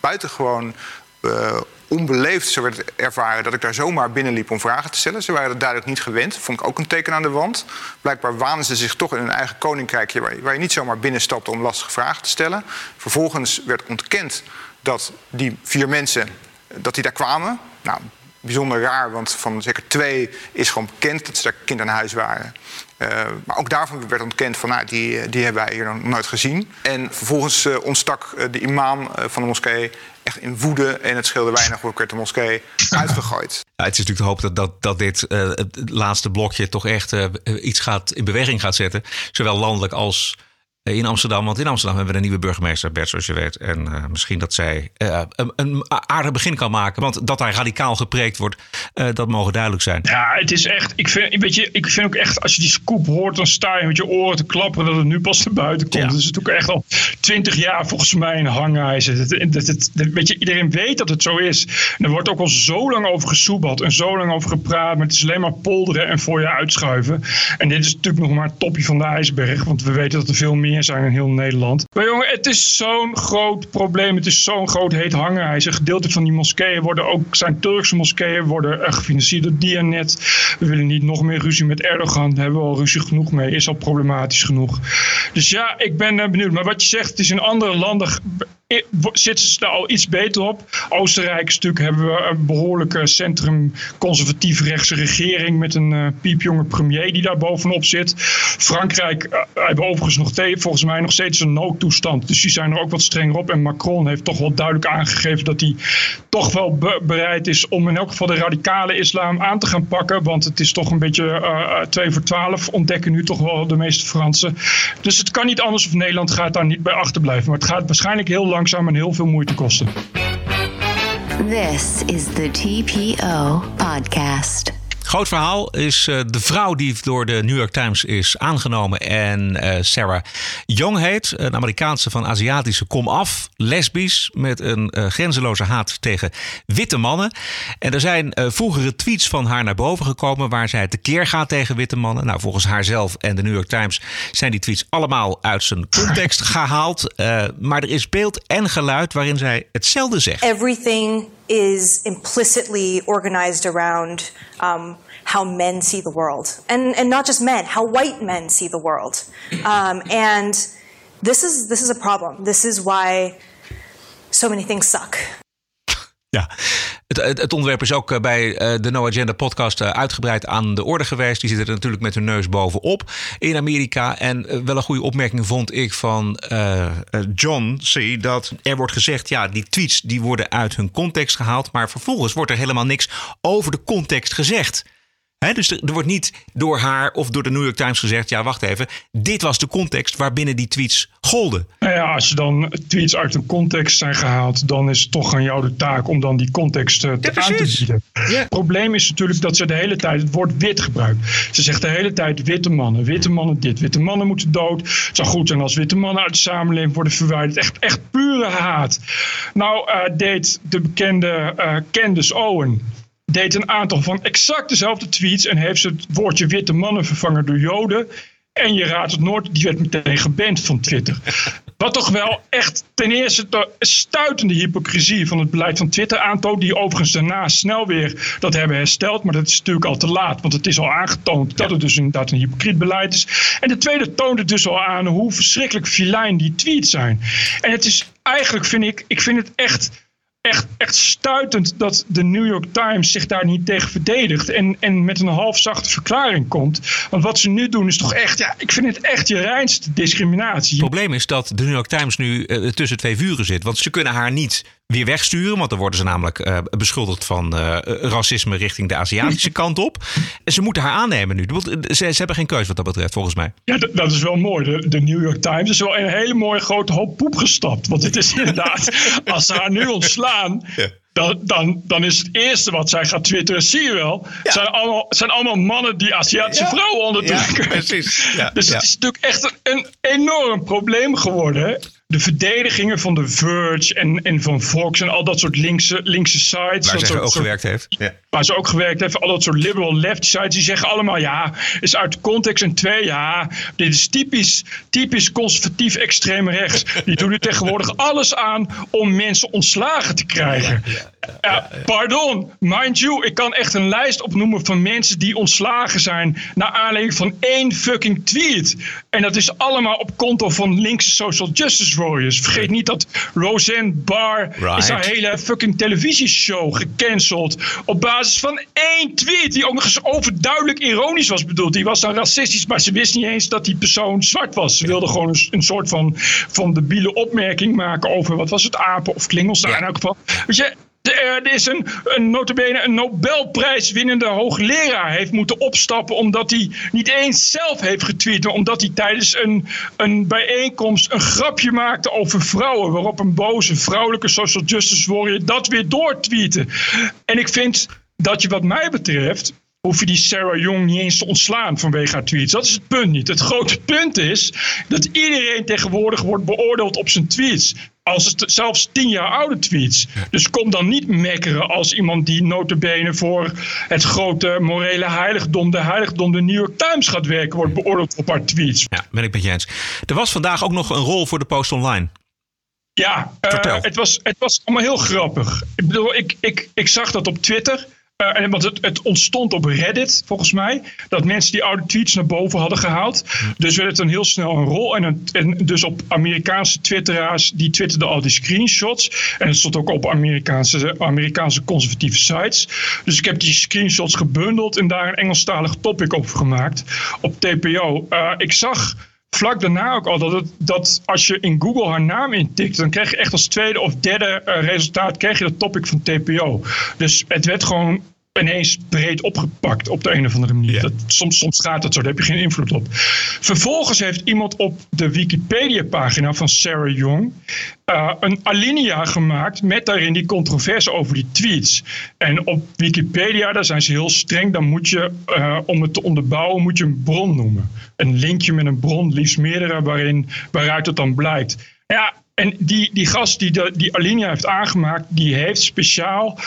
buitengewoon uh, onbeleefd, zo werd ervaren, dat ik daar zomaar binnenliep om vragen te stellen. Ze waren dat duidelijk niet gewend. Vond ik ook een teken aan de wand. Blijkbaar wanen ze zich toch in hun eigen koninkrijkje, waar, waar je niet zomaar binnenstapte om lastige vragen te stellen. Vervolgens werd ontkend dat die vier mensen dat die daar kwamen. Nou, bijzonder raar, want van zeker twee is gewoon bekend dat ze daar kind aan huis waren. Uh, maar ook daarvan werd ontkend van, nou, die, die hebben wij hier nog nooit gezien. En vervolgens uh, ontstak de imam van de moskee echt in woede. En het scheelde weinig, hoe werd de moskee uitgegooid.
Ja, het is natuurlijk te hopen dat, dat, dat dit het laatste blokje toch echt iets gaat, in beweging gaat zetten. Zowel landelijk als in Amsterdam. Want in Amsterdam hebben we een nieuwe burgemeester, Bert, zoals je weet. En uh, misschien dat zij uh, een, een, aardig begin kan maken. Want dat hij radicaal gepreekt wordt, uh, dat mogen duidelijk zijn.
Ja, het is echt. Ik vind, weet je, ik vind ook echt, als je die scoop hoort, dan sta je met je oren te klapperen dat het nu pas naar buiten komt. Ja. Dat is natuurlijk echt al twintig jaar volgens mij een hangijzer. Dat, dat, dat, weet je, iedereen weet dat het zo is. En er wordt ook al zo lang over gesoebeld en zo lang over gepraat. Maar het is alleen maar polderen en voor je uitschuiven. En dit is natuurlijk nog maar het topje van de ijsberg. Want we weten dat er veel meer zijn in heel Nederland. Maar jongen, het is zo'n groot probleem. Het is zo'n groot heet hangijzer. Gedeelte van die moskeeën worden ook, zijn Turkse moskeeën, worden gefinancierd door Dianet. We willen niet nog meer ruzie met Erdogan. Daar hebben we al ruzie genoeg mee. Is al problematisch genoeg. Dus ja, ik ben benieuwd. Maar wat je zegt, het is in andere landen zitten ze daar al iets beter op. Oostenrijk stuk hebben we een behoorlijke centrum conservatief rechtse regering met een uh, piepjonge premier die daar bovenop zit. Frankrijk uh, hebben overigens nog volgens mij nog steeds een noodtoestand. Dus die zijn er ook wat strenger op. En Macron heeft toch wel duidelijk aangegeven dat hij toch wel be bereid is om in elk geval de radicale islam aan te gaan pakken. Want het is toch een beetje uh, 2 voor 12 ontdekken nu toch wel de meeste Fransen. Dus het kan niet anders of Nederland gaat daar niet bij achterblijven. Maar het gaat waarschijnlijk heel langzaam en heel veel moeite kosten.
This is the TPO podcast.
Groot verhaal is uh, de vrouw die door de New York Times is aangenomen en uh, Sarah Young heet. Een Amerikaanse van Aziatische komaf, lesbisch, met een uh, grenzeloze haat tegen witte mannen. En er zijn vroegere tweets van haar naar boven gekomen waar zij tekeer gaat tegen witte mannen. Nou, volgens haarzelf en de New York Times zijn die tweets allemaal uit zijn context gehaald. maar er is beeld en geluid waarin zij hetzelfde zegt.
Everything is implicitly organized around um, how men see the world, and and not just men, how white men see the world, um, and this is this is a problem. This is why so many things suck.
Het, het, onderwerp is ook bij de No Agenda podcast uitgebreid aan de orde geweest. Die zitten er natuurlijk met hun neus bovenop in Amerika. En wel een goede opmerking vond ik van John C. Dat er wordt gezegd, ja, die tweets die worden uit hun context gehaald. Maar vervolgens wordt er helemaal niks over de context gezegd. He, dus er, er, wordt niet door haar of door de New York Times gezegd: ja, wacht even, dit was de context waarbinnen die tweets golden.
Nou ja, als je dan tweets uit een context zijn gehaald, dan is het toch aan jou de taak om dan die context uh, te ja, aan te bieden. Het probleem is natuurlijk dat ze de hele tijd het woord wit gebruikt. Ze zegt de hele tijd witte mannen, witte mannen dit, witte mannen moeten dood. Het zou goed zijn als witte mannen uit de samenleving worden verwijderd. Echt, echt pure haat. Nou, uh, deed de bekende uh, Candace Owen deed een aantal van exact dezelfde tweets en heeft ze het woordje witte mannen vervangen door joden. En je raadt het nooit, die werd meteen geband van Twitter. <laughs> Wat toch wel echt ten eerste de stuitende hypocrisie van het beleid van Twitter aantoont. Die overigens daarna snel weer dat hebben hersteld. Maar dat is natuurlijk al te laat, want het is al aangetoond dat het dus inderdaad een hypocriet beleid is. En de tweede toont het dus al aan hoe verschrikkelijk filijn die tweets zijn. En het is eigenlijk, vind ik, ik vind het echt echt, echt stuitend dat de New York Times zich daar niet tegen verdedigt. En, en met een halfzachte verklaring komt. Want wat ze nu doen is toch echt, ja, ik vind het echt je reinste discriminatie.
Het probleem is dat de New York Times nu uh, tussen twee vuren zit. Want ze kunnen haar niet weer wegsturen. Want dan worden ze namelijk uh, beschuldigd van uh, racisme richting de Aziatische <laughs> kant op. En ze moeten haar aannemen nu. Ze, ze, hebben geen keuze wat dat betreft, volgens mij.
Ja, dat is wel mooi. De, de, New York Times is wel een hele mooie grote hoop poep gestapt. Want het is inderdaad, <laughs> als ze haar nu ontslaan... Ja. Dan, dan, dan, is het eerste wat zij gaat twitteren, zie je wel. Ja. zijn, allemaal, zijn allemaal mannen die Aziatische ja. vrouwen onderdrukken. Ja, precies. dus het is natuurlijk echt een enorm probleem geworden de verdedigingen van The Verge en, en van Fox en al dat soort linkse, linkse sites.
Waar
ze
soort, ook gewerkt heeft.
Ja. Waar ze ook gewerkt heeft. Al dat soort liberal left sites. Die zeggen allemaal ja, is uit context. En twee, ja, dit is typisch, typisch conservatief extreem rechts. Die doen er tegenwoordig alles aan om mensen ontslagen te krijgen. Ja, pardon, mind you, ik kan echt een lijst opnoemen van mensen die ontslagen zijn naar aanleiding van één fucking tweet. En dat is allemaal op konto van linkse social justice warriors. Vergeet niet dat Roseanne Barr right. is haar hele fucking televisieshow gecanceld op basis van één tweet die ook nog eens overduidelijk ironisch was bedoeld. Die was dan racistisch, maar ze wist niet eens dat die persoon zwart was. Ze wilde gewoon een, een soort van, van debiele opmerking maken over wat was het apen of klingels. Nou, in elk geval. Weet je, er is een, een notabene een Nobelprijswinnende hoogleraar heeft moeten opstappen omdat hij niet eens zelf heeft getweet, omdat hij tijdens een, een bijeenkomst een grapje maakte over vrouwen, waarop een boze vrouwelijke social justice warrior dat weer doortweette. En ik vind dat je wat mij betreft hoef je die Sarah Young niet eens te ontslaan vanwege haar tweets. Dat is het punt niet. Het grote punt is dat iedereen tegenwoordig wordt beoordeeld op zijn tweets. Als het zelfs tien jaar oude tweets. Dus kom dan niet mekkeren als iemand die notabene voor het grote morele heiligdom, de heiligdom de New York Times gaat werken, wordt beoordeeld op haar tweets.
Ja, ben ik met je eens. Er was vandaag ook nog een rol voor de Post Online.
Ja, uh, het, was, het was allemaal heel grappig. Ik bedoel, ik, ik, ik zag dat op Twitter. En want het, het, ontstond op Reddit, volgens mij. Dat mensen die oude tweets naar boven hadden gehaald. Dus werd het een heel snel een rol. En, en dus op Amerikaanse twitteraars, die twitterden al die screenshots. En het stond ook op Amerikaanse, Amerikaanse conservatieve sites. Dus ik heb die screenshots gebundeld en daar een Engelstalig topic over gemaakt. Op TPO. Uh, ik zag vlak daarna ook al dat, het, dat als je in Google haar naam intikt, dan krijg je echt als tweede of derde uh, resultaat krijg je dat topic van TPO. Dus het werd gewoon ineens breed opgepakt op de een of andere manier. Dat, soms, soms gaat het zo, daar heb je geen invloed op. Vervolgens heeft iemand op de Wikipedia-pagina van Sarah Young uh, een alinea gemaakt met daarin die controverse over die tweets. En op Wikipedia, daar zijn ze heel streng, dan moet je, uh, om het te onderbouwen, moet je een bron noemen. Een linkje met een bron, liefst meerdere, waarin, waaruit het dan blijkt. Ja, en die, die gast die de, die Alinea heeft aangemaakt, die heeft speciaal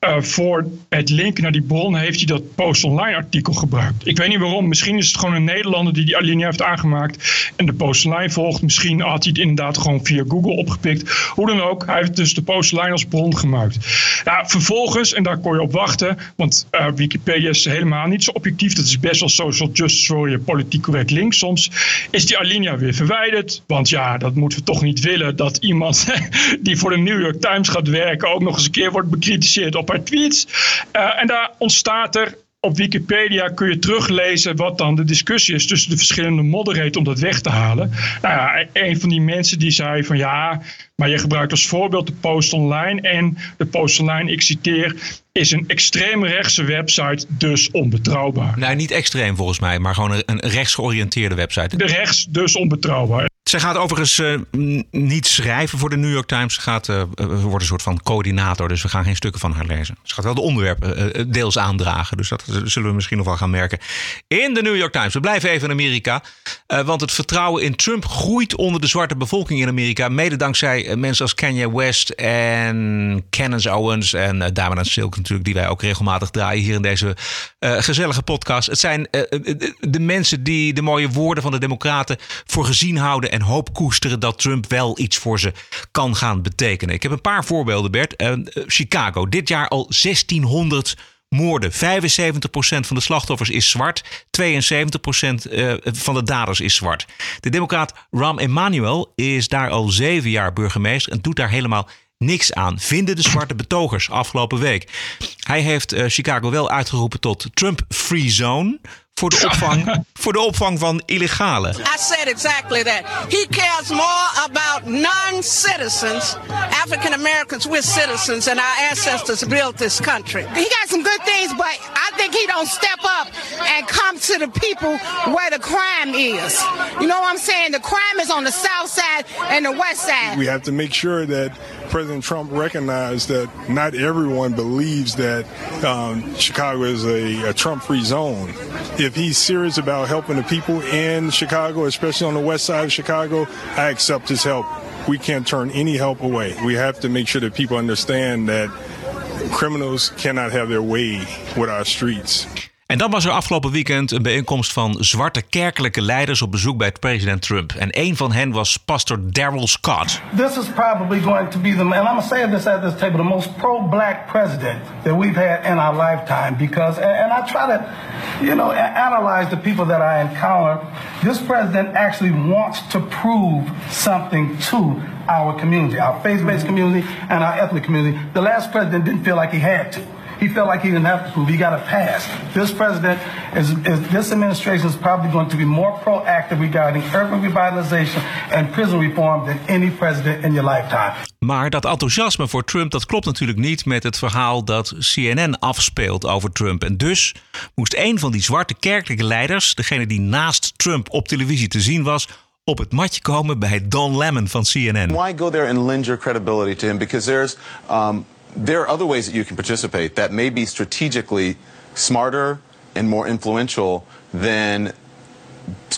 uh, voor het linken naar die bron heeft hij dat Post-Online artikel gebruikt. Ik weet niet waarom. Misschien is het gewoon een Nederlander die die Alinea heeft aangemaakt en de Post-Online volgt. Misschien had hij het inderdaad gewoon via Google opgepikt. Hoe dan ook, hij heeft dus de Post-Online als bron gemaakt. Ja, vervolgens, en daar kon je op wachten, want uh, Wikipedia is helemaal niet zo objectief. Dat is best wel social justice voor je politiek correct links soms. Is die Alinea weer verwijderd? Want ja, dat moeten we toch niet willen dat iemand <laughs> die voor de New York Times gaat werken ook nog eens een keer wordt bekritiseerd op tweets. Uh, en daar ontstaat er op Wikipedia kun je teruglezen wat dan de discussie is tussen de verschillende moderators om dat weg te halen. Nou ja, een van die mensen die zei van ja, maar je gebruikt als voorbeeld de Post Online en de Post Online, ik citeer, is een extreemrechtse website, dus onbetrouwbaar.
Nee, niet extreem volgens mij, maar gewoon een rechtsgeoriënteerde website.
De rechts, dus onbetrouwbaar.
Zij gaat overigens uh, niet schrijven voor de New York Times. Ze gaat, uh, wordt een soort van coördinator, dus we gaan geen stukken van haar lezen. Ze gaat wel de onderwerpen deels aandragen, dus dat zullen we misschien nog wel gaan merken. In de New York Times. We blijven even in Amerika, want het vertrouwen in Trump groeit onder de zwarte bevolking in Amerika. Mede dankzij mensen als Kanye West en Candace Owens en uh, Dame Silk natuurlijk, die wij ook regelmatig draaien hier in deze gezellige podcast. Het zijn de mensen die de mooie woorden van de Democraten voor gezien houden en hoop koesteren dat Trump wel iets voor ze kan gaan betekenen. Ik heb een paar voorbeelden, Bert. Uh, Chicago, dit jaar al 1600 moorden. 75% van de slachtoffers is zwart. 72% uh, van de daders is zwart. De democraat Rahm Emanuel is daar al zeven jaar burgemeester en doet daar helemaal niks aan. Vinden de zwarte betogers afgelopen week. Hij heeft uh, Chicago wel uitgeroepen tot Trump Free Zone voor de opvang, voor de opvang van illegale.
I said exactly that. He cares more about non-citizens, African Americans with citizens, and our ancestors built this country. He got some good things, but I think he don't step up and come to the people where the crime is. You know what I'm saying? The crime is on the south side and the west side.
We have to make sure that President Trump recognized that not everyone believes that um, Chicago is a, a Trump-free zone. If he's serious about helping the people in Chicago, especially on the west side of Chicago, I accept his help. We can't turn any help away. We have to make sure that people understand that criminals cannot have their way with our streets.
En dan was er afgelopen weekend een bijeenkomst van zwarte kerkelijke leiders op bezoek bij president Trump. En een van hen was pastor Daryl Scott.
This is probably going to be the, and I'm to say this at this table, the most pro-black president that we've had in our lifetime. Because, and I try to, you know, analyze the people that I encounter. This president actually wants to prove something to our community, our faith-based community and our ethnic community. The last president didn't feel like he had to. He felt like he didn't have to prove. He got a pass. This president is, is this administration is probably going to be more proactive regarding urban revitalization and prison reform than any president in your lifetime.
Maar dat enthousiasme voor Trump dat klopt natuurlijk niet met het verhaal dat CNN afspeelt over Trump. En dus moest een van die zwarte kerkelijke leiders, degene die naast Trump op televisie te zien was, op het matje komen bij Don Lemon van CNN.
Why go there and lend your credibility to him? Because there's um, there are other ways that you can participate that may be strategically smarter and more influential than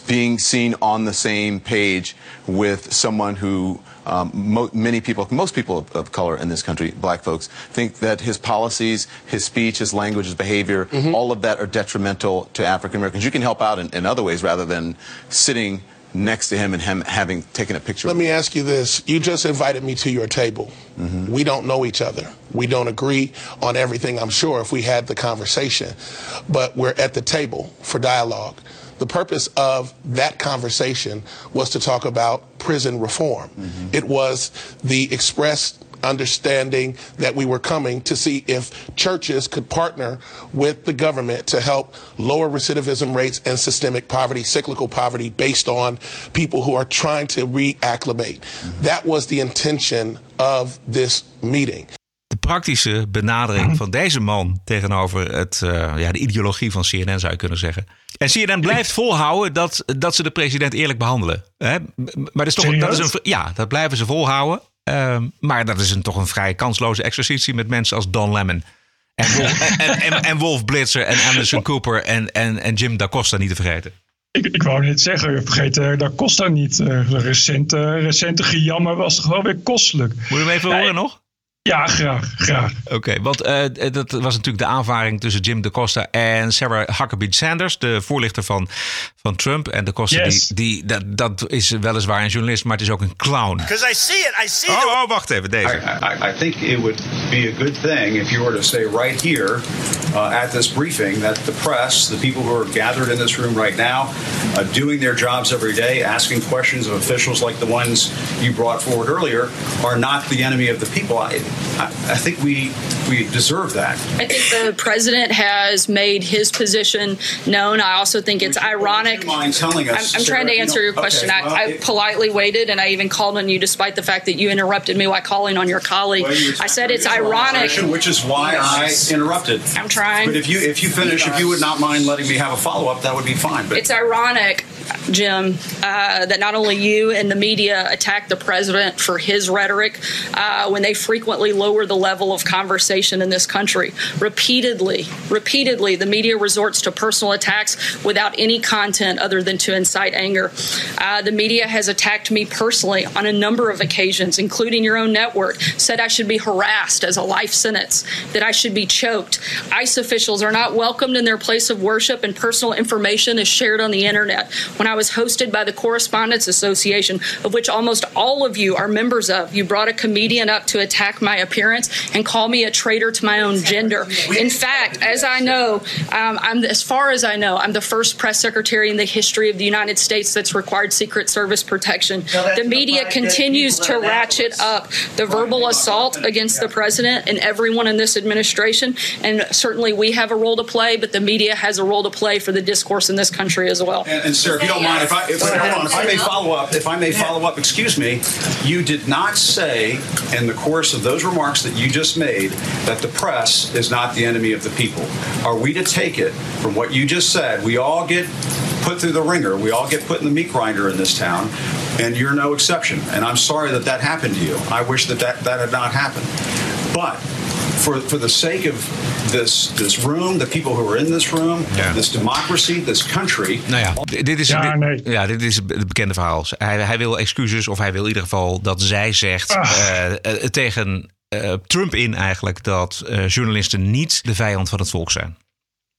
being seen on the same page with someone who um, mo- many people, most people of, of, color in this country, black folks, think that his policies, his speech, his language, his behavior, mm-hmm. all of that are detrimental to African Americans. You can help out in, in other ways rather than sitting next to him and him having taken a picture.
Let me ask you this. You just invited me to your table. Mm-hmm. We don't know each other. We don't agree on everything, I'm sure, if we had the conversation. But we're at the table for dialogue. The purpose of that conversation was to talk about prison reform. Mm-hmm. It was the expressed understanding that we were coming to see if churches could partner with the government to help lower recidivism rates and systemic poverty, cyclical poverty, based on people who are trying to reacclimate. That was the intention of this meeting.
De praktische benadering van deze man tegenover het, uh, ja, de ideologie van CNN zou je kunnen zeggen. En CNN blijft volhouden dat, dat ze de president eerlijk behandelen. Hè? Maar dat is toch, dat is een, ja, dat blijven ze volhouden. Uh, maar dat is een, toch een vrij kansloze exercitie met mensen als Don Lemon. En Wolf, <laughs> en, en, en, Wolf Blitzer en Anderson Cooper en, en, en Jim Da Costa niet te vergeten.
Ik, ik wou net zeggen, vergeet uh, Da Costa niet. Uh, recente, recente gejammer was toch wel weer kostelijk.
Moet je hem even horen nog?
Ja, graag. graag.
Oké, want uh, dat was natuurlijk de aanvaring tussen Jim de Costa en Sarah Huckabee Sanders, de voorlichter van, van Trump. En de Costa, yes. die, die, dat, dat is weliswaar een journalist, maar het is ook een clown.
Because I see it, I see
oh, oh, wacht even, deze.
I, I, I, think it would be a good thing if you were to say right here uh, at this briefing that the press, the people who are gathered in this room right now, uh, doing their jobs every day, asking questions of officials like the ones you brought forward earlier, are not the enemy of the people. I, I, think we we deserve that.
I think the president has made his position known. I also think it's ironic.
Mind telling us,
I'm, I'm trying to answer you your question. Okay, well, I, I it, politely waited, and I even called on you, despite the fact that you interrupted me while calling on your colleague. Well, I said it's ironic,
which is why I interrupted.
I'm trying.
But if you if you finish, if you would not mind letting me have a follow up, that would be fine. But
it's ironic Jim, uh, that not only you and the media attack the president for his rhetoric uh, when they frequently lower the level of conversation in this country. Repeatedly, repeatedly, the media resorts to personal attacks without any content other than to incite anger. Uh, the media has attacked me personally on a number of occasions, including your own network, said I should be harassed as a life sentence, that I should be choked. ICE officials are not welcomed in their place of worship, and personal information is shared on the internet when I was hosted by the Correspondents Association, of which almost all of you are members of. You brought a comedian up to attack my appearance and call me a traitor to my own gender. In fact, as I know, um, I'm as far as I know, I'm the first press secretary in the history of the United States that's required Secret Service protection. The media continues to ratchet up the verbal assault against the president and everyone in this administration, and certainly we have a role to play, but the media has a role to play for the discourse in this country as well.
And, and sir, if you don't mind, if I, if, hold on, if I may follow up, if I may follow up, excuse me, you did not say in the course of those remarks that you just made that the press is not the enemy of the people. Are we to take it from what you just said? We all get put through the ringer. We all get put in the meat grinder in this town, and you're no exception. And I'm sorry that that happened to you. I wish that that, that had not happened. But for, for the sake of this, this room, the people who are in this room, ja. this democracy, this country.
Nou ja, dit is, ja, nee. ja, dit is het bekende verhaal. Hij, hij wil excuses of hij wil in ieder geval dat zij zegt uh, uh, tegen uh, Trump in eigenlijk dat journalisten niet de vijand van het volk zijn.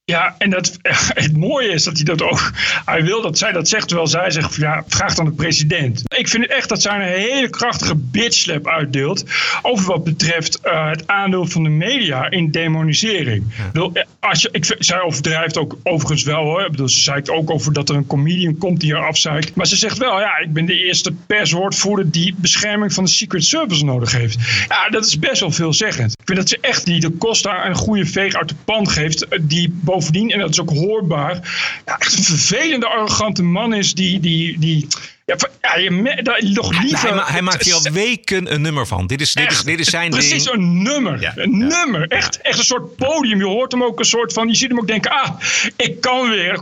Ja, en dat, <laughs> het mooie is dat hij dat ook. Hij wil dat zij dat zegt, terwijl zij zegt: ja, vraag dan de president. Ik vind het echt dat zij een hele krachtige bitchslap uitdeelt. over wat betreft eh, het aandeel van de media in demonisering. Ik bedoel, eh, als je, ik, zij overdrijft ook overigens wel hoor. Ik bedoel, ze zeikt ook over dat er een comedian komt die haar afzeikt. Maar ze zegt wel: ja, ik ben de eerste perswoordvoerder die bescherming van de Secret Service nodig heeft. Ja, dat is best wel veelzeggend. Ik vind dat ze echt die de Costa een goede veeg uit de pan geeft. eh, Die en dat is ook hoorbaar, ja, echt een vervelende, arrogante man is die. die, die ja, van- ja, je, me- dat- nog liever,
Hij, ma- hij maakt hier al weken een nummer van. Dit is, dit is, dit is zijn
Precies,
ding.
een nummer. Een nummer. Echt, echt een soort podium. Je hoort hem ook een soort van. Je ziet hem ook denken: ah, ik kan weer.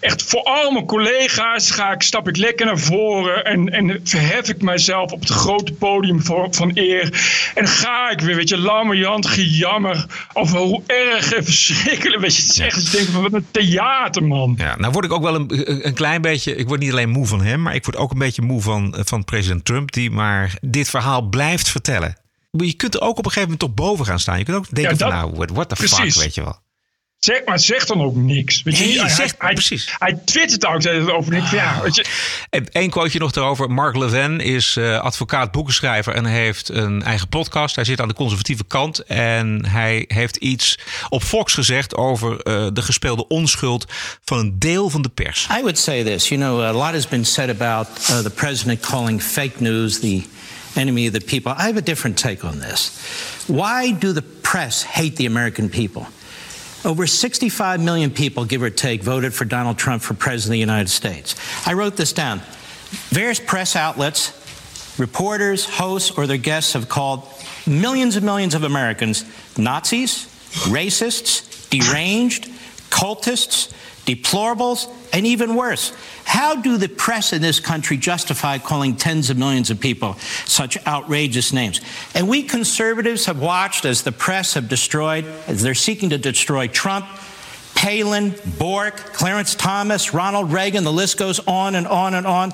Echt voor al mijn collega's ga ik, stap ik lekker naar voren. En, en verhef ik mijzelf op het grote podium van, van eer. En ga ik weer, weet je, lammerjant gejammer. Over hoe erg en verschrikkelijk. Weet je, het is echt. Je denkt van wat een theaterman.
Ja, nou word ik ook wel een, een klein beetje. Ik word niet alleen moe van hem, maar ik word ook een beetje moe van, van president Trump, die maar dit verhaal blijft vertellen. Je kunt er ook op een gegeven moment toch boven gaan staan. Je kunt ook denken
Ja,
van, nou, what- the
precies.
fuck, weet je wel.
Zeg, maar zeg dan ook niks. Weet je,
Nee,
hij,
zeg-
hij,
precies.
Hij twittert ook over. Van, ja, weet je,
Eén quoteje nog daarover. Mark Levin is eh, advocaat, boekenschrijver en heeft een eigen podcast. Hij zit aan de conservatieve kant en hij heeft iets op Fox gezegd over eh, de gespeelde onschuld van een deel van de pers.
I would say this. You know, a lot has been said about uh, the president calling fake news the enemy of the people. I have a different take on this. Why do the press hate the American people? Over 65 million people, give or take, voted for Donald Trump for president of the United States. I wrote this down. Various press outlets, reporters, hosts, or their guests have called millions and millions of Americans Nazis, racists, deranged, cultists, deplorables, and even worse. How do the press in this country justify calling tens of millions of people such outrageous names? And we conservatives have watched as the press have destroyed, as they're seeking to destroy Trump, Palin, Bork, Clarence Thomas, Ronald Reagan, the list goes on and on and on.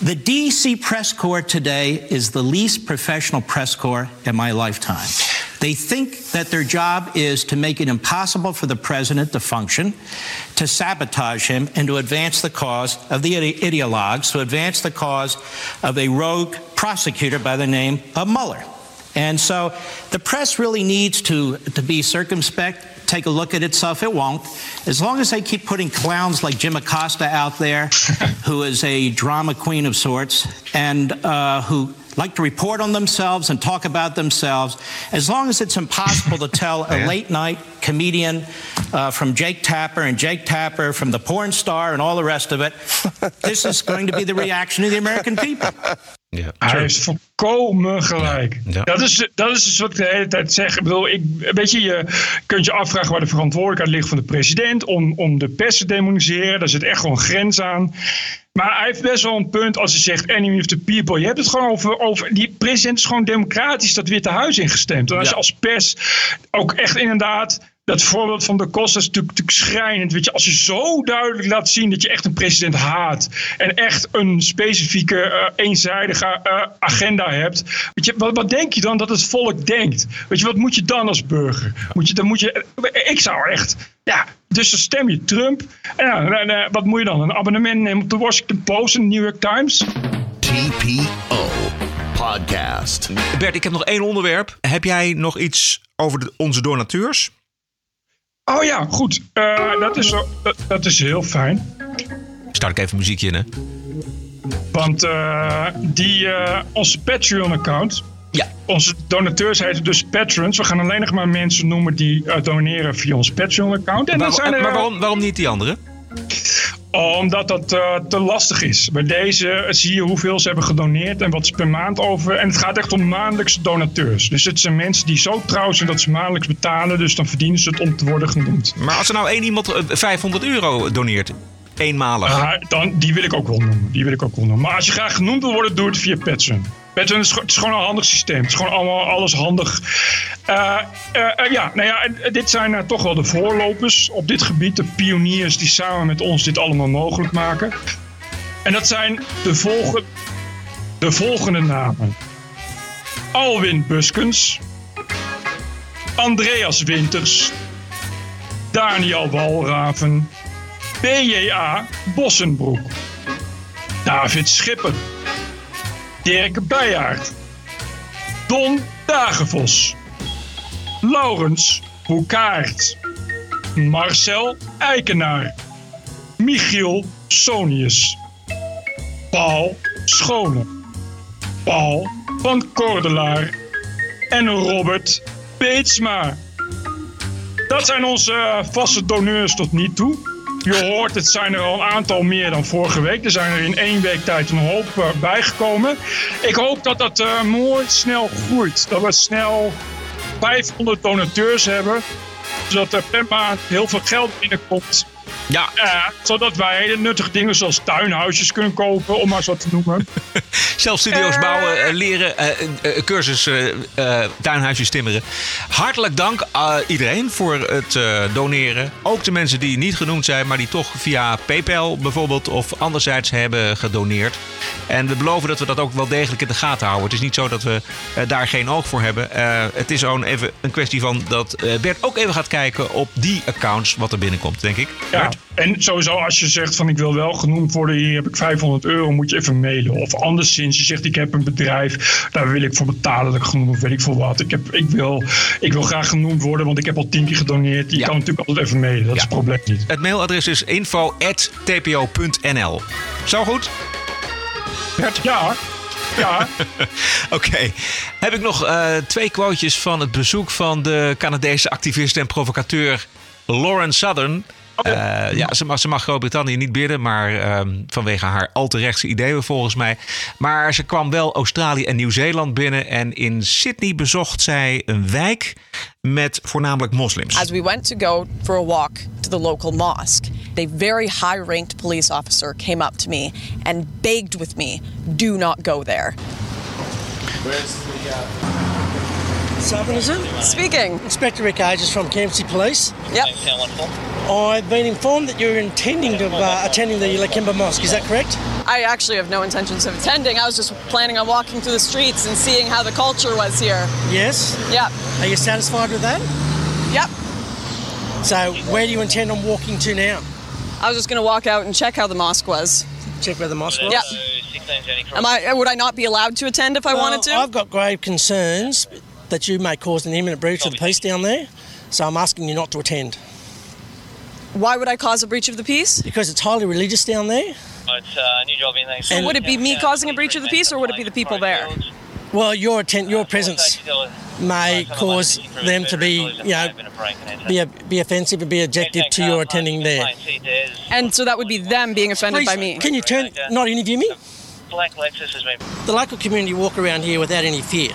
The DC press corps today is the least professional press corps in my lifetime. They think that their job is to make it impossible for the president to function, to sabotage him, and to advance the cause of the ide- ideologues, to advance the cause of a rogue prosecutor by the name of Mueller. And so the press really needs to, to be circumspect, take a look at itself. It won't. As long as they keep putting clowns like Jim Acosta out there, <laughs> who is a drama queen of sorts, and uh, who like to report on themselves and talk about themselves, as long as it's impossible to tell a <laughs> late night comedian uh, from Jake Tapper and Jake Tapper from the porn star and all the rest of it, this is going to be the reaction of the American people.
Ja.
Hij heeft volkomen gelijk.
Ja.
Dat, is, dat is dus wat ik de hele tijd zeg. Ik bedoel, ik, weet je, je kunt je afvragen waar de verantwoordelijkheid ligt van de president om, om de pers te demoniseren. Daar zit echt gewoon een grens aan. Maar hij heeft best wel een punt als hij zegt enemy of the people. Je hebt het gewoon over, over die president is gewoon democratisch dat Witte Huis ingestemd. En als je als pers ook echt inderdaad dat voorbeeld van de Costa is natuurlijk, natuurlijk schrijnend. Weet je, als je zo duidelijk laat zien dat je echt een president haat. En echt een specifieke, eh, eenzijdige eh, agenda hebt. Weet je, wat, wat denk je dan dat het volk denkt? Weet je, wat moet je dan als burger? Moet je, dan moet je, ik zou echt. Ja, dus dan stem je Trump. En eh, wat moet je dan? Een abonnement nemen op de Washington Post en de New York Times?
TPO Podcast.
Bert, ik heb nog één onderwerp. Heb jij nog iets over de- onze donateurs?
Oh ja, goed. Eh, dat, is, dat, dat is heel fijn.
Start ik even muziekje in, hè?
Want eh, die, eh, onze Patreon-account.
Ja.
Onze donateurs heten dus patrons. We gaan alleen nog maar mensen noemen die doneren via ons Patreon-account. En
Maar,
dan zijn er,
maar waarom, waarom niet die andere?
Omdat dat eh, te lastig is. Bij deze zie je hoeveel ze hebben gedoneerd en wat ze per maand over. En het gaat echt om maandelijkse donateurs. Dus het zijn mensen die zo trouw zijn dat ze maandelijks betalen. Dus dan verdienen ze het om te worden genoemd.
Maar als er nou één iemand eh, 500 euro doneert, eenmalig.
Ah, dan, die wil ik ook wel noemen. Die wil ik ook wel noemen. Maar als je graag genoemd wil worden, doe het via Het is gewoon een handig systeem. Het is gewoon allemaal alles handig. Eh, eh, eh, ja, nou ja, dit zijn toch wel de voorlopers op dit gebied. De pioniers die samen met ons dit allemaal mogelijk maken. En dat zijn de, de volgende namen. Alwin Buskens. Andreas Winters. Daniel Walraven, BJA Bossenbroek, David Schipper, Dirk Bijaard, Don Dagenvos, Laurens Boekaert, Marcel Eikenaar, Michiel Sonius, Paul Schone, Paul van Kordelaar en Robert Beetsma. Dat zijn onze eh, vaste doneurs tot nu toe. Je hoort, het zijn er al een aantal meer dan vorige week. Er zijn er in één week tijd een hoop eh, bijgekomen. Ik hoop dat dat eh, mooi snel groeit. Dat we snel 500 donateurs hebben. Zodat er per maand heel veel geld binnenkomt.
Ja.
zodat wij hele nuttige dingen zoals tuinhuisjes kunnen kopen, om maar zo te noemen. <laughs>
Zelf studio's bouwen, eh, leren, eh, eh, cursus eh, eh, tuinhuisjes timmeren. Hartelijk dank iedereen voor het eh, doneren. Ook de mensen die niet genoemd zijn, maar die toch via PayPal bijvoorbeeld of anderzijds hebben gedoneerd. En we beloven dat we dat ook wel degelijk in de gaten houden. Het is niet zo dat we eh, daar geen oog voor hebben. Eh, het is gewoon even een kwestie van dat eh, Bert ook even gaat kijken op die accounts wat er binnenkomt, denk ik.
Ja, en sowieso als je zegt van ik wil wel genoemd worden, hier heb ik 500 euro, moet je even mailen. Of anderszins, je zegt ik heb een bedrijf, daar wil ik voor betalen dat ik genoemd of weet ik veel wat. Ik, heb, ik, wil, ik wil graag genoemd worden, want ik heb al tien keer gedoneerd. Je kan natuurlijk altijd even mailen, dat is het probleem niet.
Het mailadres is info.tpo.nl. Zo goed?
Bert? Ja. Ja. <laughs>
Oké. Heb ik nog eh, twee quotejes van het bezoek van de Canadese activist en provocateur Lauren Southern. Eh, ja, ze mag, ze mag Groot-Brittannië niet bidden, maar ehm, vanwege haar al te rechtse ideeën volgens mij. Maar ze kwam wel Australië en Nieuw-Zeeland binnen en in Sydney bezocht zij een wijk met voornamelijk moslims.
As we went to go for a walk to the local mosque, a very high ranked police officer came up to me and begged with me, do not go there.
Where's the uh... Southern, is it?
Speaking.
Inspector Rick Ages from Campsie Police.
Yep.
I've been informed that you're intending to uh, attending the Lakemba Mosque. Is that correct?
I actually have no intentions of attending. I was just planning on walking through the streets and seeing how the culture was here.
Yes.
Yep.
Are you satisfied with that?
Yep.
So, where do you intend on walking to now?
I was just going to walk out and check how the mosque was.
Check where the mosque was.
Yeah. Am I? Would I not be allowed to attend if I
Well,
wanted to?
I've got grave concerns that you may cause an imminent breach of the peace down there. So I'm asking you not to attend.
Why would I cause a breach of the peace?
Because it's highly religious down there.
It's uh, a new job in there.
So would it be me causing a breach of the peace, or would it be the people there?
Well, your atten- your presence may cause them to be, you know, be, be offensive and be objective to your attending there.
And so that would be them being offended by me.
Can you turn, not interview me?
Black Lexus has been.
The local community walk around here without any fear.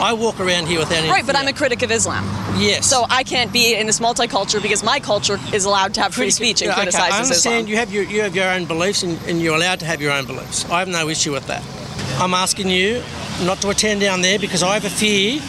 I walk around here without any
Right, but
fear.
I'm a critic of Islam.
Yes.
So I can't be in this multicultural because my culture is allowed to have free speech and
okay,
criticizes
I understand
Islam.
you have your you have your own beliefs and, and you're allowed to have your own beliefs. I have no issue with that. I'm asking you not to attend down there because I have a fear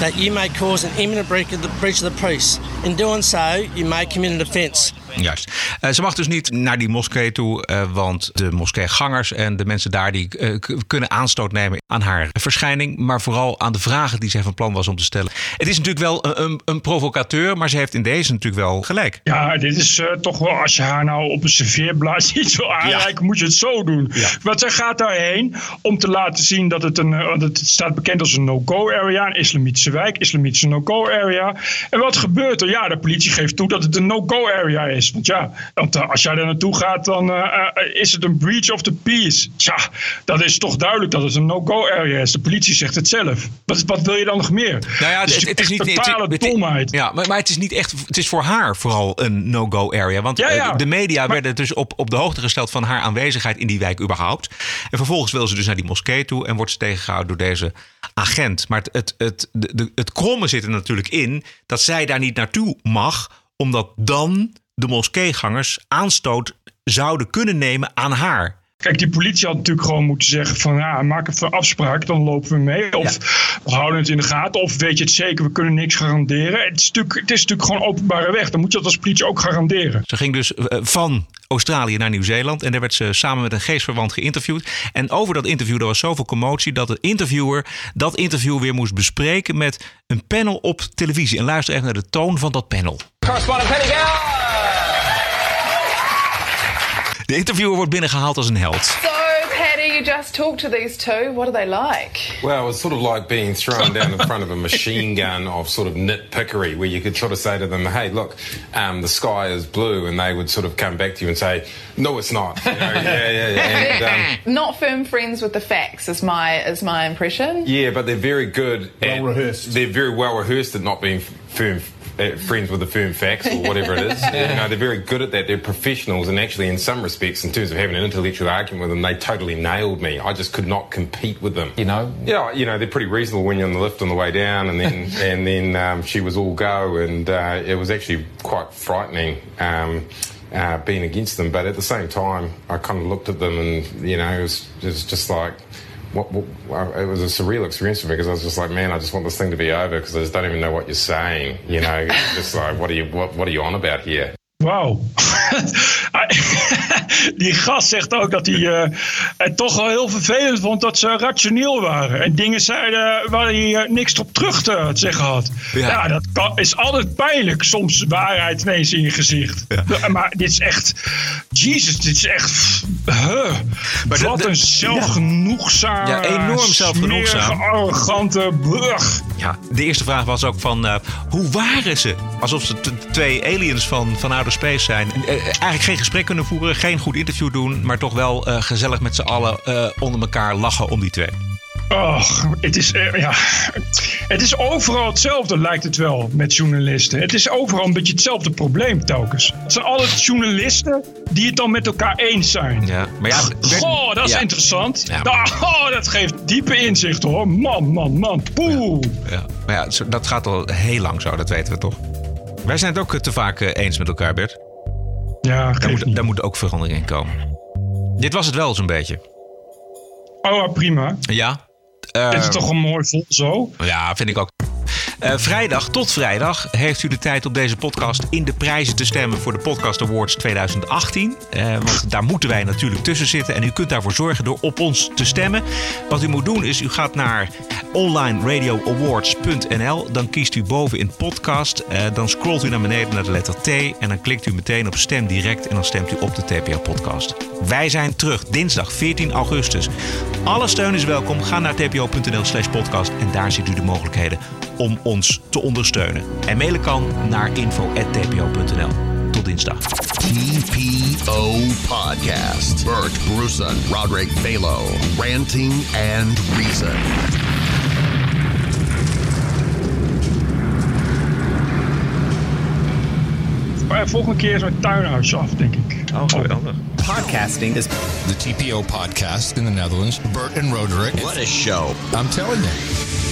that you may cause an imminent breach of the, breach of the peace. In doing so, you may commit an offence.
Juist. Eh, ze mag dus niet naar die moskee toe, eh, want de moskeegangers en de mensen daar die eh, kunnen aanstoot nemen aan haar verschijning, maar vooral aan de vragen die zij van plan was om te stellen. Het is natuurlijk wel een, een, provocateur, maar ze heeft in deze natuurlijk wel gelijk.
Ja, dit is toch wel, als je haar nou op een serveerblaad ziet <laughs> wil aanreiken, moet je het zo doen. Want zij gaat daarheen om te laten zien dat het een, want het staat bekend als een no-go area, een islamitische wijk, islamitische no-go area. En wat gebeurt er? Ja, de politie geeft toe dat het een no-go area is. Want ja, want, eh, als jij daar naartoe gaat, dan eh, eh, is het een breach of the peace. Tja, dat is toch duidelijk dat het een no-go area is. De politie zegt het zelf. Wat, wat wil je dan nog meer?
Nou ja,
Het is
het, het is niet
totale
het-
domheid.
Ja, maar, maar het is niet echt. Het is voor haar vooral een no-go area. Want
Ja, ja.
de media werden dus op, op de hoogte gesteld van haar aanwezigheid in die wijk überhaupt. En vervolgens wil ze dus naar die moskee toe en wordt ze tegengehouden door deze agent. Maar het, het, het, het kromme zit er natuurlijk in dat zij daar niet naartoe mag, omdat dan de moskeegangers aanstoot zouden kunnen nemen aan haar.
Kijk, die politie had natuurlijk gewoon moeten zeggen van ja, maak even een afspraak, dan lopen we mee. Of we houden het in de gaten. Of weet je het zeker, we kunnen niks garanderen. Het is natuurlijk, het is natuurlijk gewoon openbare weg. Dan moet je dat als politie ook garanderen.
Ze ging dus eh, van Australië naar Nieuw-Zeeland. En daar werd ze samen met een geestverwant geïnterviewd. En over dat interview, er was zoveel commotie... dat de interviewer dat interview weer moest bespreken met een panel op televisie. En luister even naar de toon van dat panel.
Correspondent Penny Gale.
De interviewer wordt binnengehaald als een held.
So, Patty, you just talked to these two. What are they like?
Well, it's sort of like being thrown down in front of a machine gun of sort of nitpickery, where you could sort of say to them, "Hey, look, um, the sky is blue," and they would sort of come back to you and say, "No, it's not." You know, yeah, yeah, yeah. And, um, <laughs>
Not firm friends with the facts, is my is my impression.
yeah, but they're very good. Well rehearsed. They're very well rehearsed at not being firm. Uh, friends with the firm facts or whatever it is. <laughs> you know, they're very good at that. They're professionals, and actually, in some respects, in terms of having an intellectual argument with them, they totally nailed me. I just could not compete with them. You know? Yeah, you know, they're pretty reasonable when you're on the lift on the way down, and then <laughs> and then um, she was all go, and uh, it was actually quite frightening. Um, uh, being against them, but at the same time, I kind of looked at them, and you know, it was, it was just like, what, what, it was a surreal experience for me because I was just like, man, I just want this thing to be over because I just don't even know what you're saying. You know, <laughs> It's just like, what are you, what, what are you on about here?
Wauw. <laughs> <laughs> die gast zegt ook dat hij eh, het toch wel heel vervelend vond dat ze rationeel waren. En dingen zeiden waar hij eh, niks op terug te zeggen had. Ja, dat kan- is altijd pijnlijk. Soms waarheid ineens in je gezicht. Ja, Maar dit is echt... Jezus, dit is echt... huh.
Maar
Wat
de-
een zelfgenoegzame...
Ja, enorm zelfgenoegzaam.
arrogante... brug.
Ja, de eerste vraag was ook van eh, hoe waren ze? Alsof ze twee aliens van, van outer space zijn. Eh, eigenlijk geen gesprek kunnen voeren, geen goed interview doen, maar toch wel eh, gezellig met z'n allen eh, onder elkaar lachen om die twee.
Och, het is, eh, ja, het is overal hetzelfde, lijkt het wel, met journalisten. Het is overal een beetje hetzelfde probleem telkens. Het zijn altijd journalisten die het dan met elkaar eens zijn.
Ja, maar ja,
Goh, dat is
ja.
interessant.
Ja.
Oh, dat geeft diepe inzicht hoor. Man, man, man. Poeh.
Ja, maar ja, dat gaat al heel lang zo, dat weten we toch. Wij zijn het ook te vaak eh, eens met elkaar, Bert.
Ja,
daar moet, daar moet ook verandering in komen. Dit was het wel zo'n beetje.
Oh, prima.
Ja.
Dit is
Eh,
toch een mooi vol zo.
Ja, vind ik ook. Eh, vrijdag tot vrijdag heeft u de tijd op deze podcast in de prijzen te stemmen voor de Podcast Awards 2018. Eh, want daar moeten wij natuurlijk tussen zitten. En u kunt daarvoor zorgen door op ons te stemmen. Wat u moet doen is, u gaat naar onlineradioawards.nl. Dan kiest u boven in podcast. Eh, dan scrolt u naar beneden naar de letter T. En dan klikt u meteen op stem direct. En dan stemt u op de TPO podcast. Wij zijn terug dinsdag 14 augustus. Alle steun is welkom. Ga naar tpo.nl slash podcast. En daar ziet u de mogelijkheden om ons te ondersteunen. En mailen kan naar info.tpo.nl. Tot dinsdag.
TPO Podcast. Bert Bruson, Roderick Balo, Ranting and Reason.
Maar volgende keer is mijn tuinhuis af, denk ik.
Oh, geweldig.
Podcasting is the TPO podcast in the Netherlands. Bert and Roderick. What a show. I'm telling you.